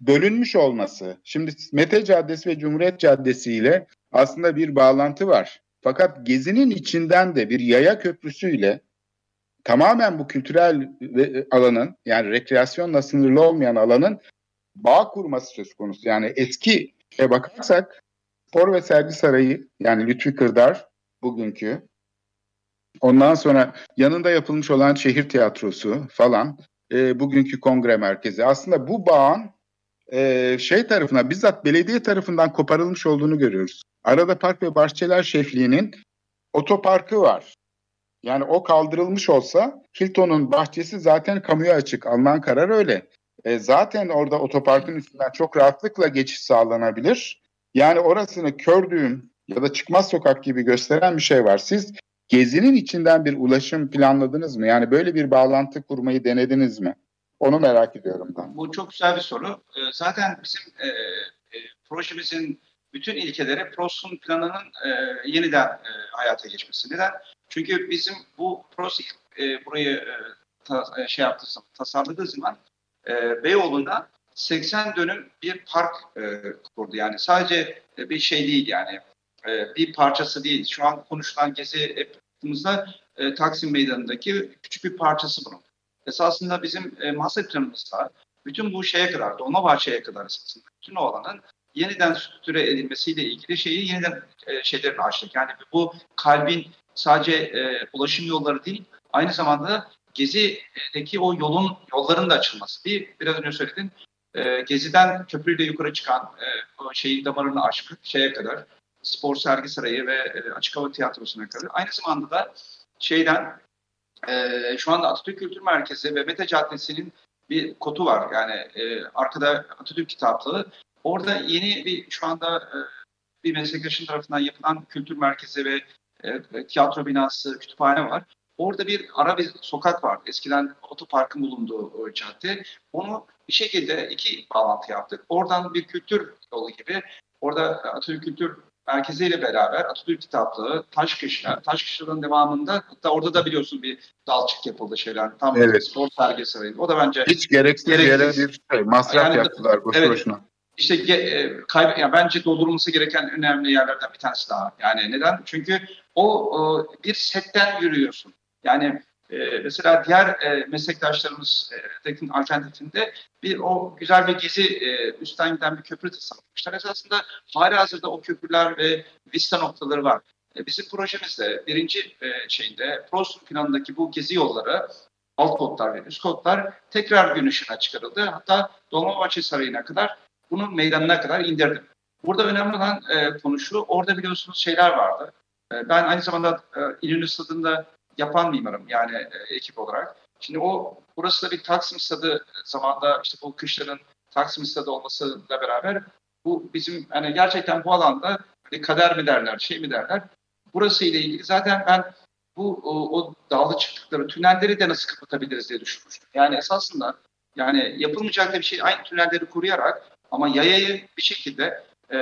bölünmüş olması. Şimdi Mete Caddesi ve Cumhuriyet Caddesi ile aslında bir bağlantı var. Fakat Gezi'nin içinden de bir yaya köprüsüyle tamamen bu kültürel ve- alanın yani rekreasyonla sınırlı olmayan alanın bağ kurması söz konusu. Yani eski e bakarsak Spor ve Sergi Sarayı yani Lütfi Kırdar bugünkü ondan sonra yanında yapılmış olan şehir tiyatrosu falan e, bugünkü kongre merkezi aslında bu bağın e, şey tarafından bizzat belediye tarafından koparılmış olduğunu görüyoruz. Arada Park ve Bahçeler Şefliği'nin otoparkı var. Yani o kaldırılmış olsa Hilton'un bahçesi zaten kamuya açık. Alınan karar öyle. E, zaten orada otoparkın üstünden çok rahatlıkla geçiş sağlanabilir. Yani orasını kör düğüm ya da çıkmaz sokak gibi gösteren bir şey var. Siz gezinin içinden bir ulaşım planladınız mı? Yani böyle bir bağlantı kurmayı denediniz mi? Onu merak ediyorum ben. Bu çok güzel bir soru. Ee, Zaten bizim e, e, projemizin bütün ilkeleri PROS'un planının e, yeniden e, hayata geçmesi. Neden? Çünkü bizim bu PROS e, burayı e, ta- e, şey yaptığı zaman, tasarladığı zaman e, Beyoğlu'nda 80 dönüm bir park e, kurdu. Yani sadece e, bir şey değil yani e, bir parçası değil. Şu an konuşulan gezi yaptığımızda e, Taksim Meydanı'ndaki küçük bir parçası bunun. Esasında bizim e, master planımızda bütün bu şeye kadar, Dolmabahçe'ye kadar esasında bütün o alanın yeniden sütüre edilmesiyle ilgili şeyi yeniden e, şeylerini açtık. Yani bu kalbin sadece e, ulaşım yolları değil, aynı zamanda Gezi'deki o yolun yolların da açılması. Bir biraz önce söyledin. E, Gezi'den köprüyle yukarı çıkan e, o şeyi damarını açmak şeye kadar spor sergi sarayı ve e, açık hava tiyatrosuna kadar. Aynı zamanda da şeyden e, şu anda Atatürk Kültür Merkezi ve Mete Caddesi'nin bir kotu var. Yani e, arkada Atatürk kitaplığı. Orada yeni bir şu anda e, bir meslektaşın tarafından yapılan kültür merkezi ve e, tiyatro binası, kütüphane var. Orada bir ara bir sokak var. Eskiden otoparkın bulunduğu cadde. Onu bir şekilde iki bağlantı yaptık. Oradan bir kültür yolu gibi. Orada Atatürk Kültür Merkezi ile beraber Atatürk Kitaplığı, Taşkışla, Taşkışla'nın devamında hatta orada da biliyorsun bir dalçık yapıldı şeyler. Tam Evet. spor sergi sarayı. O da bence Hiç gereksiz, Gereksiz. yere bir şey, masraf Yani- yaptılar bu Evet. boşuna. İşte e, kaybe- yani bence doldurulması gereken önemli yerlerden bir tanesi daha. Yani neden? Çünkü o, o bir setten yürüyorsun. Yani e, mesela diğer e, meslektaşlarımız e, Tekin alternatifinde bir o güzel bir gezi e, üstten giden bir köprü tasarlamışlar. Esasında hala hazırda o köprüler ve vista noktaları var. E, bizim projemizde birinci e, şeyinde PROS planındaki bu gezi yolları alt kodlar ve üst kodlar tekrar gün ışığına çıkarıldı. Hatta Dolmabahçe Sarayı'na kadar bunun meydanına kadar indirdim. Burada önemli olan e, konu şu, orada biliyorsunuz şeyler vardı. E, ben aynı zamanda e, İnönü Stadı'nda yapan mimarım yani e, ekip olarak. Şimdi o burası da bir Taksim Stadı zamanda işte bu kışların Taksim Stadı olmasıyla beraber bu bizim hani gerçekten bu alanda hani kader mi derler, şey mi derler. Burası ile ilgili zaten ben bu o, o dağlı çıktıkları tünelleri de nasıl kapatabiliriz diye düşünmüştüm. Yani esasında yani yapılmayacak bir şey aynı tünelleri koruyarak ama yayayı bir şekilde e,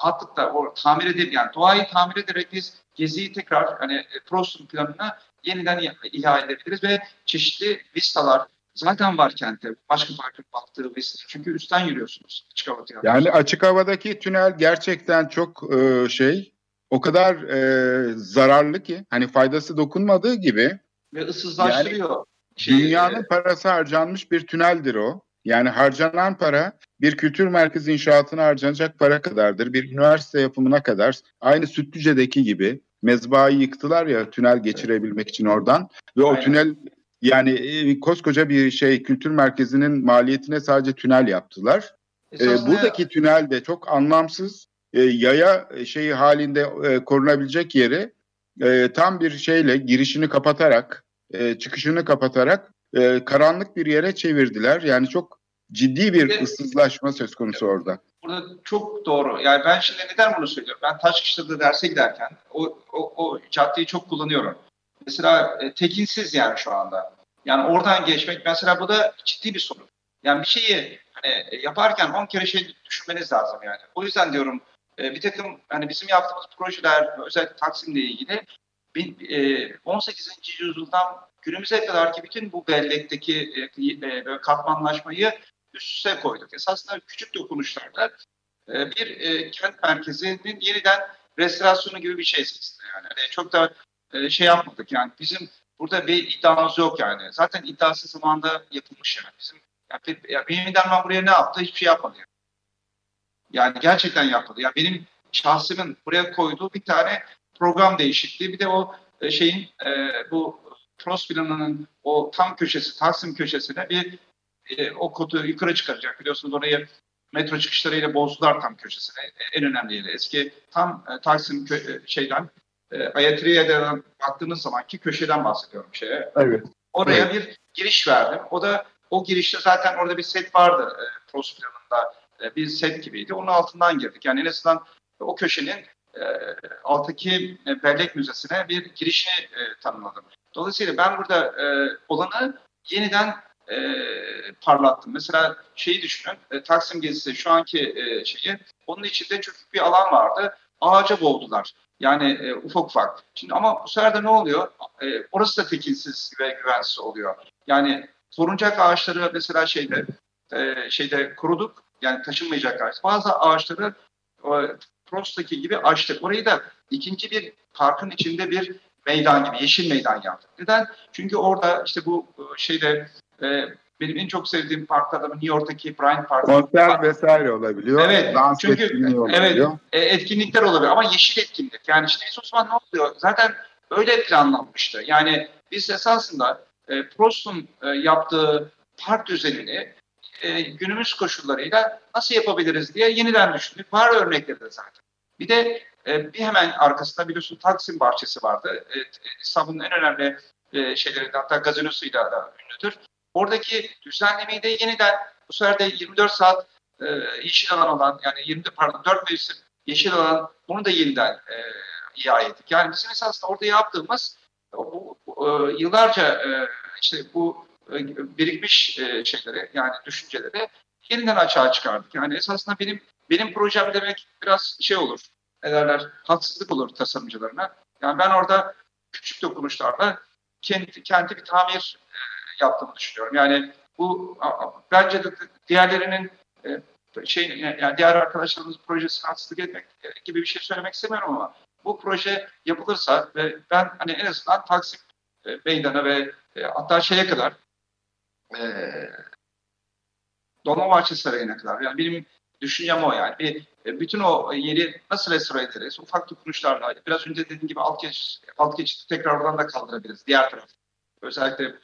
rahatlıkla o tamir edip yani doğayı tamir ederek biz geziyi tekrar hani e, Prost'un planına yeniden i- ihale edebiliriz ve çeşitli vistalar zaten var kentte. Başka farklı baktığı vista. Çünkü üstten yürüyorsunuz. Açık hava tiyatrosu. Yani açık havadaki tünel gerçekten çok e, şey, o kadar e, zararlı ki hani faydası dokunmadığı gibi ve ıssızlaştırıyor. şeyi. dünyanın parası harcanmış bir tüneldir o. Yani harcanan para bir kültür merkezi inşaatına harcanacak para kadardır. Bir üniversite yapımına kadar aynı Sütlüce'deki gibi mezbahayı yıktılar ya tünel geçirebilmek için oradan ve o Aynen. tünel yani e, koskoca bir şey kültür merkezinin maliyetine sadece tünel yaptılar. E, Esasında- buradaki tünel de çok anlamsız e, yaya şeyi halinde e, korunabilecek yeri e, tam bir şeyle girişini kapatarak e, çıkışını kapatarak e, karanlık bir yere çevirdiler. Yani çok ciddi bir Evet. ıssızlaşma söz konusu orada. Burada çok doğru. Yani ben şimdi neden bunu söylüyorum? Ben Taşkışla'da derse giderken o, o, o caddeyi çok kullanıyorum. Mesela e, tekinsiz yani şu anda. Yani oradan geçmek mesela bu da ciddi bir sorun. Yani bir şeyi hani yaparken 10 kere şey düşünmeniz lazım yani. O yüzden diyorum e, bir takım hani bizim yaptığımız projeler özellikle Taksim'le ilgili 18. E, yüzyıldan günümüze kadar ki bütün bu bellekteki e, katmanlaşmayı üst üste koyduk. Esasında küçük dokunuşlarla bir kent merkezinin yeniden restorasyonu gibi bir şey aslında yani. yani çok da şey yapmadık yani bizim burada bir iddiamız yok yani. Zaten iddiası zamanda yapılmış yani. Bizim yani, ya benim iddiam buraya ne yaptı? Hiçbir şey yapmadı yani. Yani gerçekten yapmadı. Ya benim şahsımın buraya koyduğu bir tane program değişikliği bir de o e, şeyin e, bu Prost planının o tam köşesi, Taksim köşesine bir e, o kodu yukarı çıkaracak. Biliyorsunuz orayı metro çıkışlarıyla bozdular tam köşesine. E, en önemli yeri. Eski tam e, Taksim kö- e, şeyden e, Ayatriye'den baktığınız zamanki köşeden bahsediyorum şeye. Evet. Oraya evet. bir giriş verdim. O da o girişte zaten orada bir set vardı e, Prost planında. E, bir set gibiydi. Onun altından girdik. Yani en azından o köşenin e, alttaki e, bellek müzesine bir girişi e, tanımladım. Dolayısıyla ben burada e, olanı yeniden e, parlattım. Mesela şeyi düşünün, e, Taksim gezisi şu anki e, şeyi, onun içinde çok bir alan vardı. Ağaca boğdular. Yani e, ufak ufak. Şimdi ama bu sefer de ne oluyor? E, orası da tekinsiz ve güvensiz oluyor. Yani koruncak ağaçları mesela şeyde e, şeyde kuruduk. Yani taşınmayacak ağaç. Bazı ağaçları e, Prost'taki gibi açtık. Orayı da ikinci bir parkın içinde bir meydan gibi, yeşil meydan yaptık. Neden? Çünkü orada işte bu e, şeyde e, benim en çok sevdiğim parklardan New York'taki Bryant Park. Konser vesaire olabiliyor. Evet. Dans çünkü olabiliyor. evet, etkinlikler olabilir ama yeşil etkinlik. Yani işte o zaman ne oluyor? Zaten öyle planlanmıştı. Yani biz esasında e, Prost'un e, yaptığı park düzenini e, günümüz koşullarıyla nasıl yapabiliriz diye yeniden düşündük. Var örnekleri de zaten. Bir de e, bir hemen arkasında biliyorsun Taksim Bahçesi vardı. E, İstanbul'un en önemli e, şeylerinden hatta gazinosuyla da ünlüdür. Oradaki düzenlemeyi de yeniden bu sefer de 24 saat e, yeşil alan olan yani 20 pardon 4 mevsim yeşil alan bunu da yeniden e, ihya ettik. Yani bizim esasında orada yaptığımız bu, bu, e, yıllarca e, işte bu e, birikmiş e, şeyleri yani düşünceleri yeniden açığa çıkardık. Yani esasında benim benim projem demek biraz şey olur. Ne derler? Haksızlık olur tasarımcılarına. Yani ben orada küçük dokunuşlarla kendi, kendi bir tamir e, yaptığımı düşünüyorum. Yani bu bence de diğerlerinin şey yani diğer arkadaşlarımız projesine haksızlık etmek gibi bir şey söylemek istemiyorum ama bu proje yapılırsa ve ben hani en azından Taksim Meydanı ve hatta şeye kadar e, Dolmabahçe Sarayı'na kadar. Yani benim düşüncem o yani. Bir, e, bütün o yeri nasıl restore ederiz? Ufak dokunuşlarla. Biraz önce dediğim gibi alt, geç, alt geçiti tekrar oradan da kaldırabiliriz. Diğer taraf. Özellikle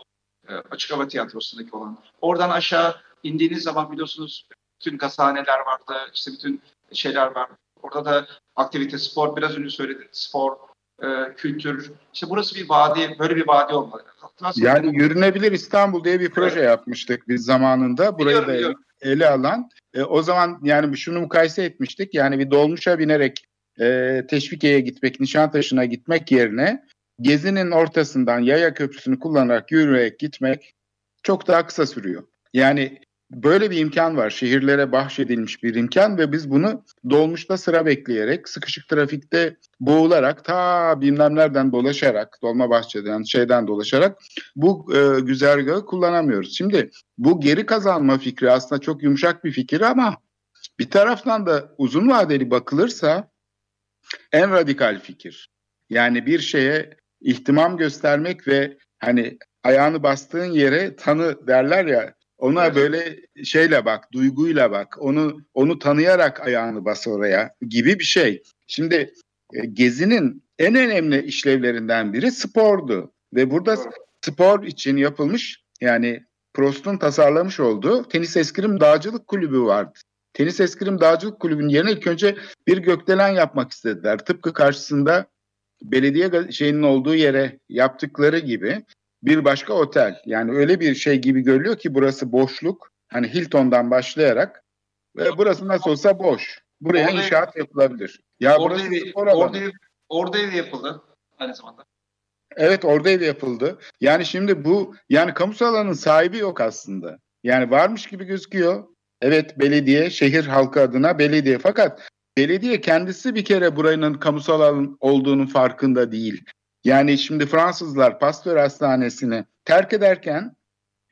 e, açık hava tiyatrosundaki olan. Oradan aşağı indiğiniz zaman biliyorsunuz bütün gazhaneler vardı. işte bütün şeyler var. Orada da aktivite, spor, biraz önce söyledim. Spor, e, kültür. İşte burası bir vadi, böyle bir vadi olmalı. Nasıl yani Yürünebilir İstanbul diye bir proje evet. yapmıştık biz zamanında. Burayı biliyorum, da biliyorum. ele alan. E, o zaman yani şunu mukayese etmiştik. Yani bir dolmuşa binerek e, Teşvikiye'ye gitmek, Nişantaşı'na gitmek yerine Gezi'nin ortasından yaya köprüsünü kullanarak yürüyerek gitmek çok daha kısa sürüyor. Yani Böyle bir imkan var. Şehirlere bahşedilmiş bir imkan ve biz bunu dolmuşta sıra bekleyerek, sıkışık trafikte boğularak, ta bilmem nereden dolaşarak, Dolmabahçe'den, şeyden dolaşarak bu e, güzergahı kullanamıyoruz. Şimdi bu geri kazanma fikri aslında çok yumuşak bir fikir ama bir taraftan da uzun vadeli bakılırsa en radikal fikir. Yani bir şeye ihtimam göstermek ve hani ayağını bastığın yere tanı derler ya ona böyle şeyle bak, duyguyla bak. Onu onu tanıyarak ayağını bas oraya gibi bir şey. Şimdi e, Gezi'nin en önemli işlevlerinden biri spordu ve burada spor için yapılmış yani Prost'un tasarlamış olduğu Tenis Eskrim Dağcılık Kulübü vardı. Tenis Eskrim Dağcılık Kulübü'nün yerine ilk önce bir gökdelen yapmak istediler. Tıpkı karşısında belediye şeyinin olduğu yere yaptıkları gibi bir başka otel. Yani öyle bir şey gibi görülüyor ki burası boşluk. Hani Hilton'dan başlayarak ve burası nasıl olsa boş. Buraya orada inşaat yapılabilir. Ya orada burası ev, spor alanı. Orada, ev, orada ev yapıldı aynı zamanda. Evet orada ev yapıldı. Yani şimdi bu yani kamusal alanın sahibi yok aslında. Yani varmış gibi gözüküyor. Evet belediye, şehir halkı adına belediye. Fakat belediye kendisi bir kere buranın kamusal alan olduğunun farkında değil. Yani şimdi Fransızlar Pasteur Hastanesi'ni terk ederken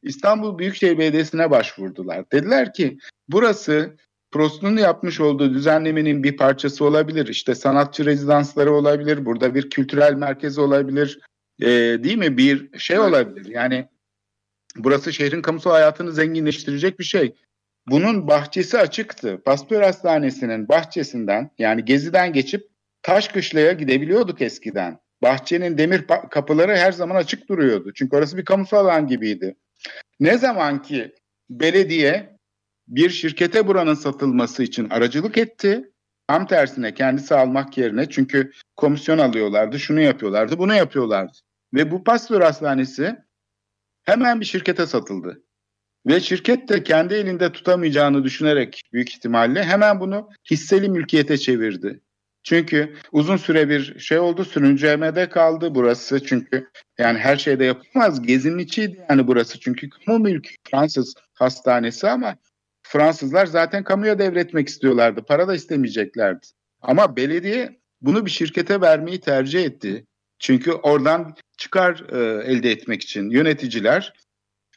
İstanbul Büyükşehir Belediyesi'ne başvurdular. Dediler ki burası Prost'un yapmış olduğu düzenlemenin bir parçası olabilir. İşte sanatçı rezidansları olabilir. Burada bir kültürel merkez olabilir. Ee, değil mi? Bir şey olabilir. Yani burası şehrin kamusal hayatını zenginleştirecek bir şey. Bunun bahçesi açıktı. Pasteur Hastanesi'nin bahçesinden yani Gezi'den geçip Taşkışla'ya gidebiliyorduk eskiden. Bahçenin demir kapıları her zaman açık duruyordu. Çünkü orası bir kamusal alan gibiydi. Ne zaman ki belediye bir şirkete buranın satılması için aracılık etti. Tam tersine kendisi almak yerine çünkü komisyon alıyorlardı, şunu yapıyorlardı, bunu yapıyorlardı. Ve bu Pasteur Hastanesi hemen bir şirkete satıldı. Ve şirket de kendi elinde tutamayacağını düşünerek büyük ihtimalle hemen bunu hisseli mülkiyete çevirdi. Çünkü uzun süre bir şey oldu sürüncemede kaldı burası çünkü yani her şeyde yapılmaz. Gezinin içiydi yani burası çünkü kamu mülkü Fransız hastanesi ama Fransızlar zaten kamuya devretmek istiyorlardı. Para da istemeyeceklerdi. Ama belediye bunu bir şirkete vermeyi tercih etti. Çünkü oradan çıkar e, elde etmek için yöneticiler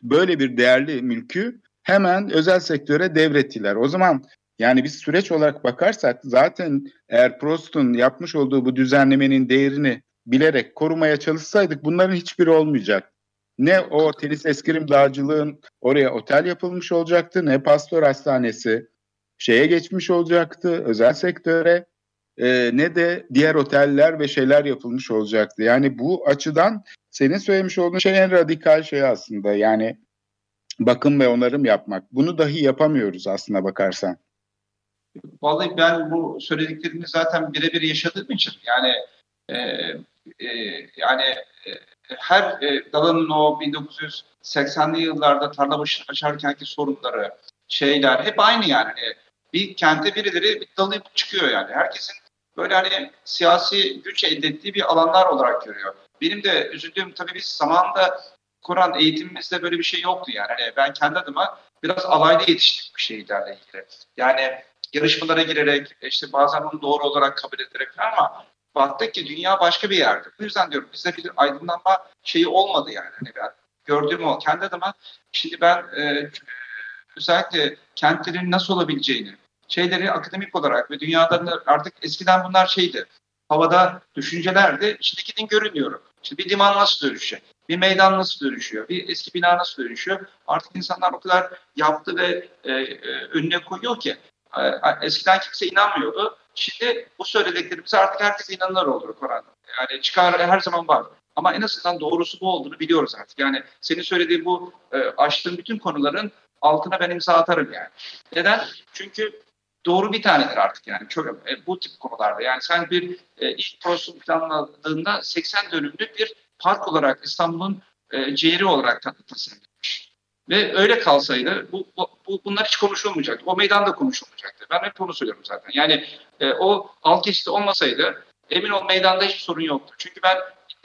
böyle bir değerli mülkü hemen özel sektöre devrettiler. O zaman yani biz süreç olarak bakarsak zaten eğer Prost'un yapmış olduğu bu düzenlemenin değerini bilerek korumaya çalışsaydık bunların hiçbiri olmayacak. Ne o tenis eskrim dağcılığın oraya otel yapılmış olacaktı ne pastör hastanesi şeye geçmiş olacaktı özel sektöre e, ne de diğer oteller ve şeyler yapılmış olacaktı. Yani bu açıdan senin söylemiş olduğun şey en radikal şey aslında yani bakım ve onarım yapmak. Bunu dahi yapamıyoruz aslına bakarsan. Vallahi ben bu söylediklerini zaten birebir yaşadığım için yani e, e, yani e, her e, dalının o 1980'li yıllarda tarla başını açarkenki sorunları, şeyler hep aynı yani. Hani bir kente birileri bir dalayıp çıkıyor yani. Herkesin böyle hani siyasi güç elde ettiği bir alanlar olarak görüyor. Benim de üzüldüğüm tabii biz zamanında Kur'an eğitimimizde böyle bir şey yoktu yani. Hani ben kendi adıma biraz alaylı yetiştik bir şeylerle ilgili. Yani yarışmalara girerek işte bazen onu doğru olarak kabul ederek ama baktık ki dünya başka bir yerde. Bu yüzden diyorum bizde bir aydınlanma şeyi olmadı yani. Hani ben gördüğüm o. Kendi adıma şimdi ben e, özellikle kentlerin nasıl olabileceğini, şeyleri akademik olarak ve dünyada artık eskiden bunlar şeydi. Havada düşüncelerdi. Şimdi gidin görünüyorum. İşte bir liman nasıl dönüşecek? Bir meydan nasıl dönüşüyor? Bir eski bina nasıl dönüşüyor? Artık insanlar o kadar yaptı ve e, e, önüne koyuyor ki eskiden kimse inanmıyordu. Şimdi bu söylediklerimize artık herkes inanır olur Kur'an'da. Yani çıkar her zaman var. Ama en azından doğrusu bu olduğunu biliyoruz artık. Yani senin söylediğin bu e, açtığın bütün konuların altına ben imza atarım yani. Neden? Çünkü doğru bir tanedir artık yani çok, e, bu tip konularda. Yani sen bir e, ilk projesini planladığında 80 dönümlük bir park olarak İstanbul'un e, ciğeri olarak tasarlanmış. Ve öyle kalsaydı bu, bu, bunlar hiç konuşulmayacaktı. O meydanda konuşulmayacaktı. Ben hep onu söylüyorum zaten. Yani e, o alt geçidi olmasaydı emin ol meydanda hiçbir sorun yoktu. Çünkü ben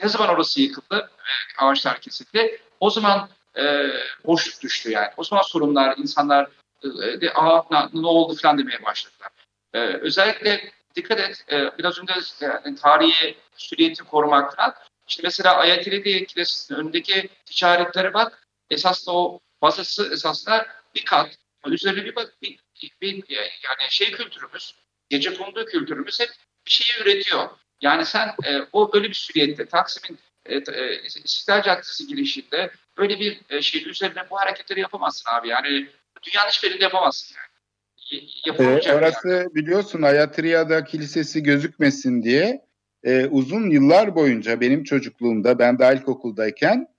ne zaman orası yıkıldı ve ağaçlar kesildi o zaman e, boşluk düştü yani. O zaman sorunlar, insanlar e, de, Aa, ne, ne oldu falan demeye başladılar. E, özellikle dikkat et, e, biraz önce yani, tarihi süriyeti korumak falan. İşte mesela Ayatollah Kilisesi'nin önündeki ticaretlere bak. Esas da o bazısı esasında bir kat. Üzerine bir bak bir, bir, yani şey kültürümüz, gece kondu kültürümüz hep bir şeyi üretiyor. Yani sen e, o öyle bir süriyette Taksim'in e, e, İstiklal Caddesi girişinde böyle bir e, şey üzerine bu hareketleri yapamazsın abi. Yani dünyanın hiçbir yerinde yapamazsın yani. Ee, orası yani. biliyorsun Ayatriya'da kilisesi gözükmesin diye e, uzun yıllar boyunca benim çocukluğumda ben de ilkokuldayken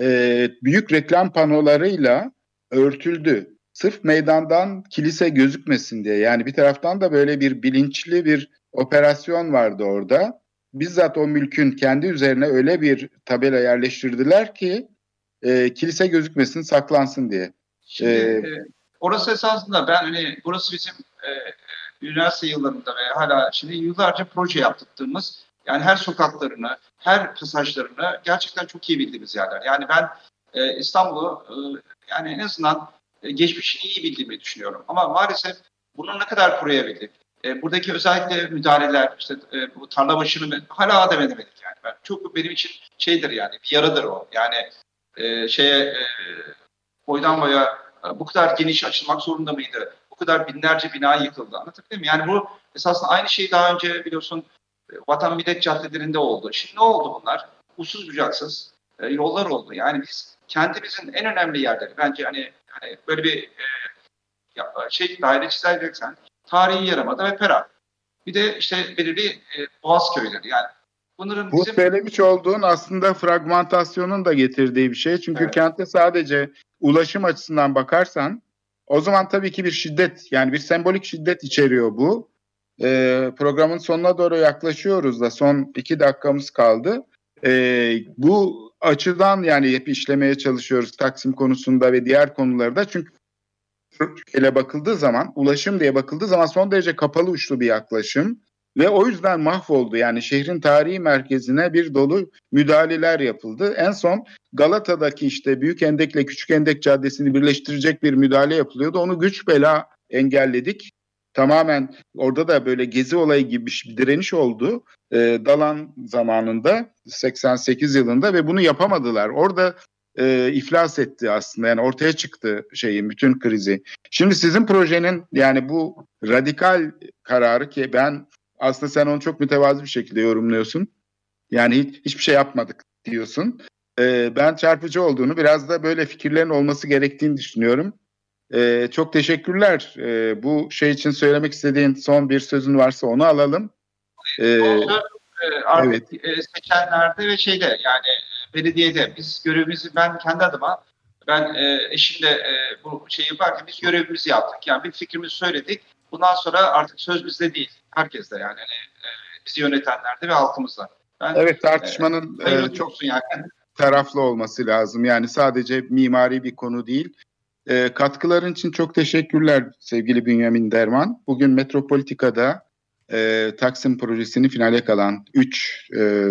e, büyük reklam panolarıyla örtüldü. Sırf meydandan kilise gözükmesin diye. Yani bir taraftan da böyle bir bilinçli bir operasyon vardı orada. Bizzat o mülkün kendi üzerine öyle bir tabela yerleştirdiler ki e, kilise gözükmesin, saklansın diye. Şimdi, ee, orası esasında ben hani burası bizim e, üniversite yıllarında ve hala şimdi yıllarca proje yaptığımız yani her sokaklarını, her pasajlarını gerçekten çok iyi bildiğimiz yerler. Yani ben e, İstanbul'u e, yani en azından e, geçmişini iyi bildiğimi düşünüyorum. Ama maalesef bunu ne kadar koruyabildik? E, buradaki özellikle müdahaleler, işte e, bu tarla başını hala da edemedik yani. Ben, çok benim için şeydir yani, bir yaradır o. Yani e, şeye e, boydan boya e, bu kadar geniş açılmak zorunda mıydı? Bu kadar binlerce bina yıkıldı. Anlatabildim mi? Yani bu esasında aynı şey daha önce biliyorsun Vatan Millet caddelerinde oldu. Şimdi ne oldu bunlar? Uçsuz bucaksız e, yollar oldu. Yani biz kendimizin en önemli yerleri bence hani, hani böyle bir e, ya, şey daire çizeceksen tarihi Yarımada ve Pera. Bir de işte belirli e, Boğaz köyleri yani Bunların Bu bizim... söylemiş olduğun aslında fragmentasyonun da getirdiği bir şey. Çünkü evet. kentte sadece ulaşım açısından bakarsan o zaman tabii ki bir şiddet yani bir sembolik şiddet içeriyor bu. Ee, programın sonuna doğru yaklaşıyoruz da son iki dakikamız kaldı. Ee, bu açıdan yani hep işlemeye çalışıyoruz Taksim konusunda ve diğer konularda. Çünkü ele bakıldığı zaman, ulaşım diye bakıldığı zaman son derece kapalı uçlu bir yaklaşım. Ve o yüzden mahvoldu. Yani şehrin tarihi merkezine bir dolu müdahaleler yapıldı. En son Galata'daki işte Büyük Endek'le Küçük Endek Caddesi'ni birleştirecek bir müdahale yapılıyordu. Onu güç bela engelledik. Tamamen orada da böyle gezi olayı gibi bir direniş oldu. E, Dalan zamanında 88 yılında ve bunu yapamadılar. Orada e, iflas etti aslında. Yani ortaya çıktı şeyin bütün krizi. Şimdi sizin projenin yani bu radikal kararı ki ben aslında sen onu çok mütevazı bir şekilde yorumluyorsun. Yani hiç, hiçbir şey yapmadık diyorsun. Ee, ben çarpıcı olduğunu, biraz da böyle fikirlerin olması gerektiğini düşünüyorum. Ee, çok teşekkürler. Ee, bu şey için söylemek istediğin son bir sözün varsa onu alalım. Ee, artık evet. E, seçenlerde ve şeyde yani e, belediyede biz görevimizi ben kendi adıma ben e, eşimle e, bu şeyi yaparken biz görevimizi yaptık. Yani bir fikrimizi söyledik. Bundan sonra artık söz bizde değil. Herkeste yani. yani e, bizi yönetenlerde ve halkımızda. Ben, evet tartışmanın e, e, çok yani. taraflı olması lazım. Yani sadece mimari bir konu değil. E, katkıların için çok teşekkürler sevgili Bünyamin Derman. Bugün Metropolitika'da e, Taksim projesini finale kalan 3 e,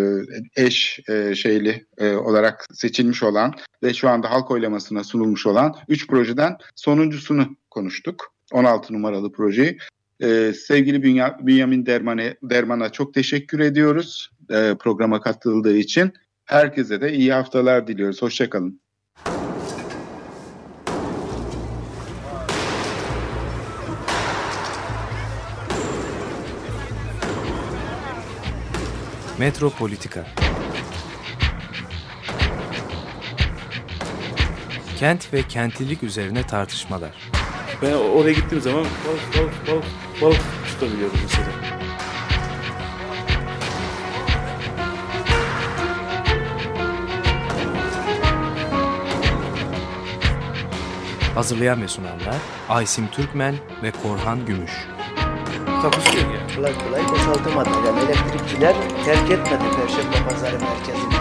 eş e, şeyli e, olarak seçilmiş olan ve şu anda halk oylamasına sunulmuş olan 3 projeden sonuncusunu konuştuk. 16 numaralı projeyi. Ee, sevgili Bünya, Bünyamin Derman'a, Derman'a çok teşekkür ediyoruz e, programa katıldığı için. Herkese de iyi haftalar diliyoruz. Hoşçakalın. Metropolitika Kent ve kentlilik üzerine tartışmalar. Ben oraya gittiğim zaman balık balık balık balık tutabiliyorum mesela. Hazırlayan ve sunanlar Aysim Türkmen ve Korhan Gümüş. Takusuyor ya. Kolay kolay boşaltamadı. Yani elektrikçiler terk etmedi Perşembe Pazarı merkezini.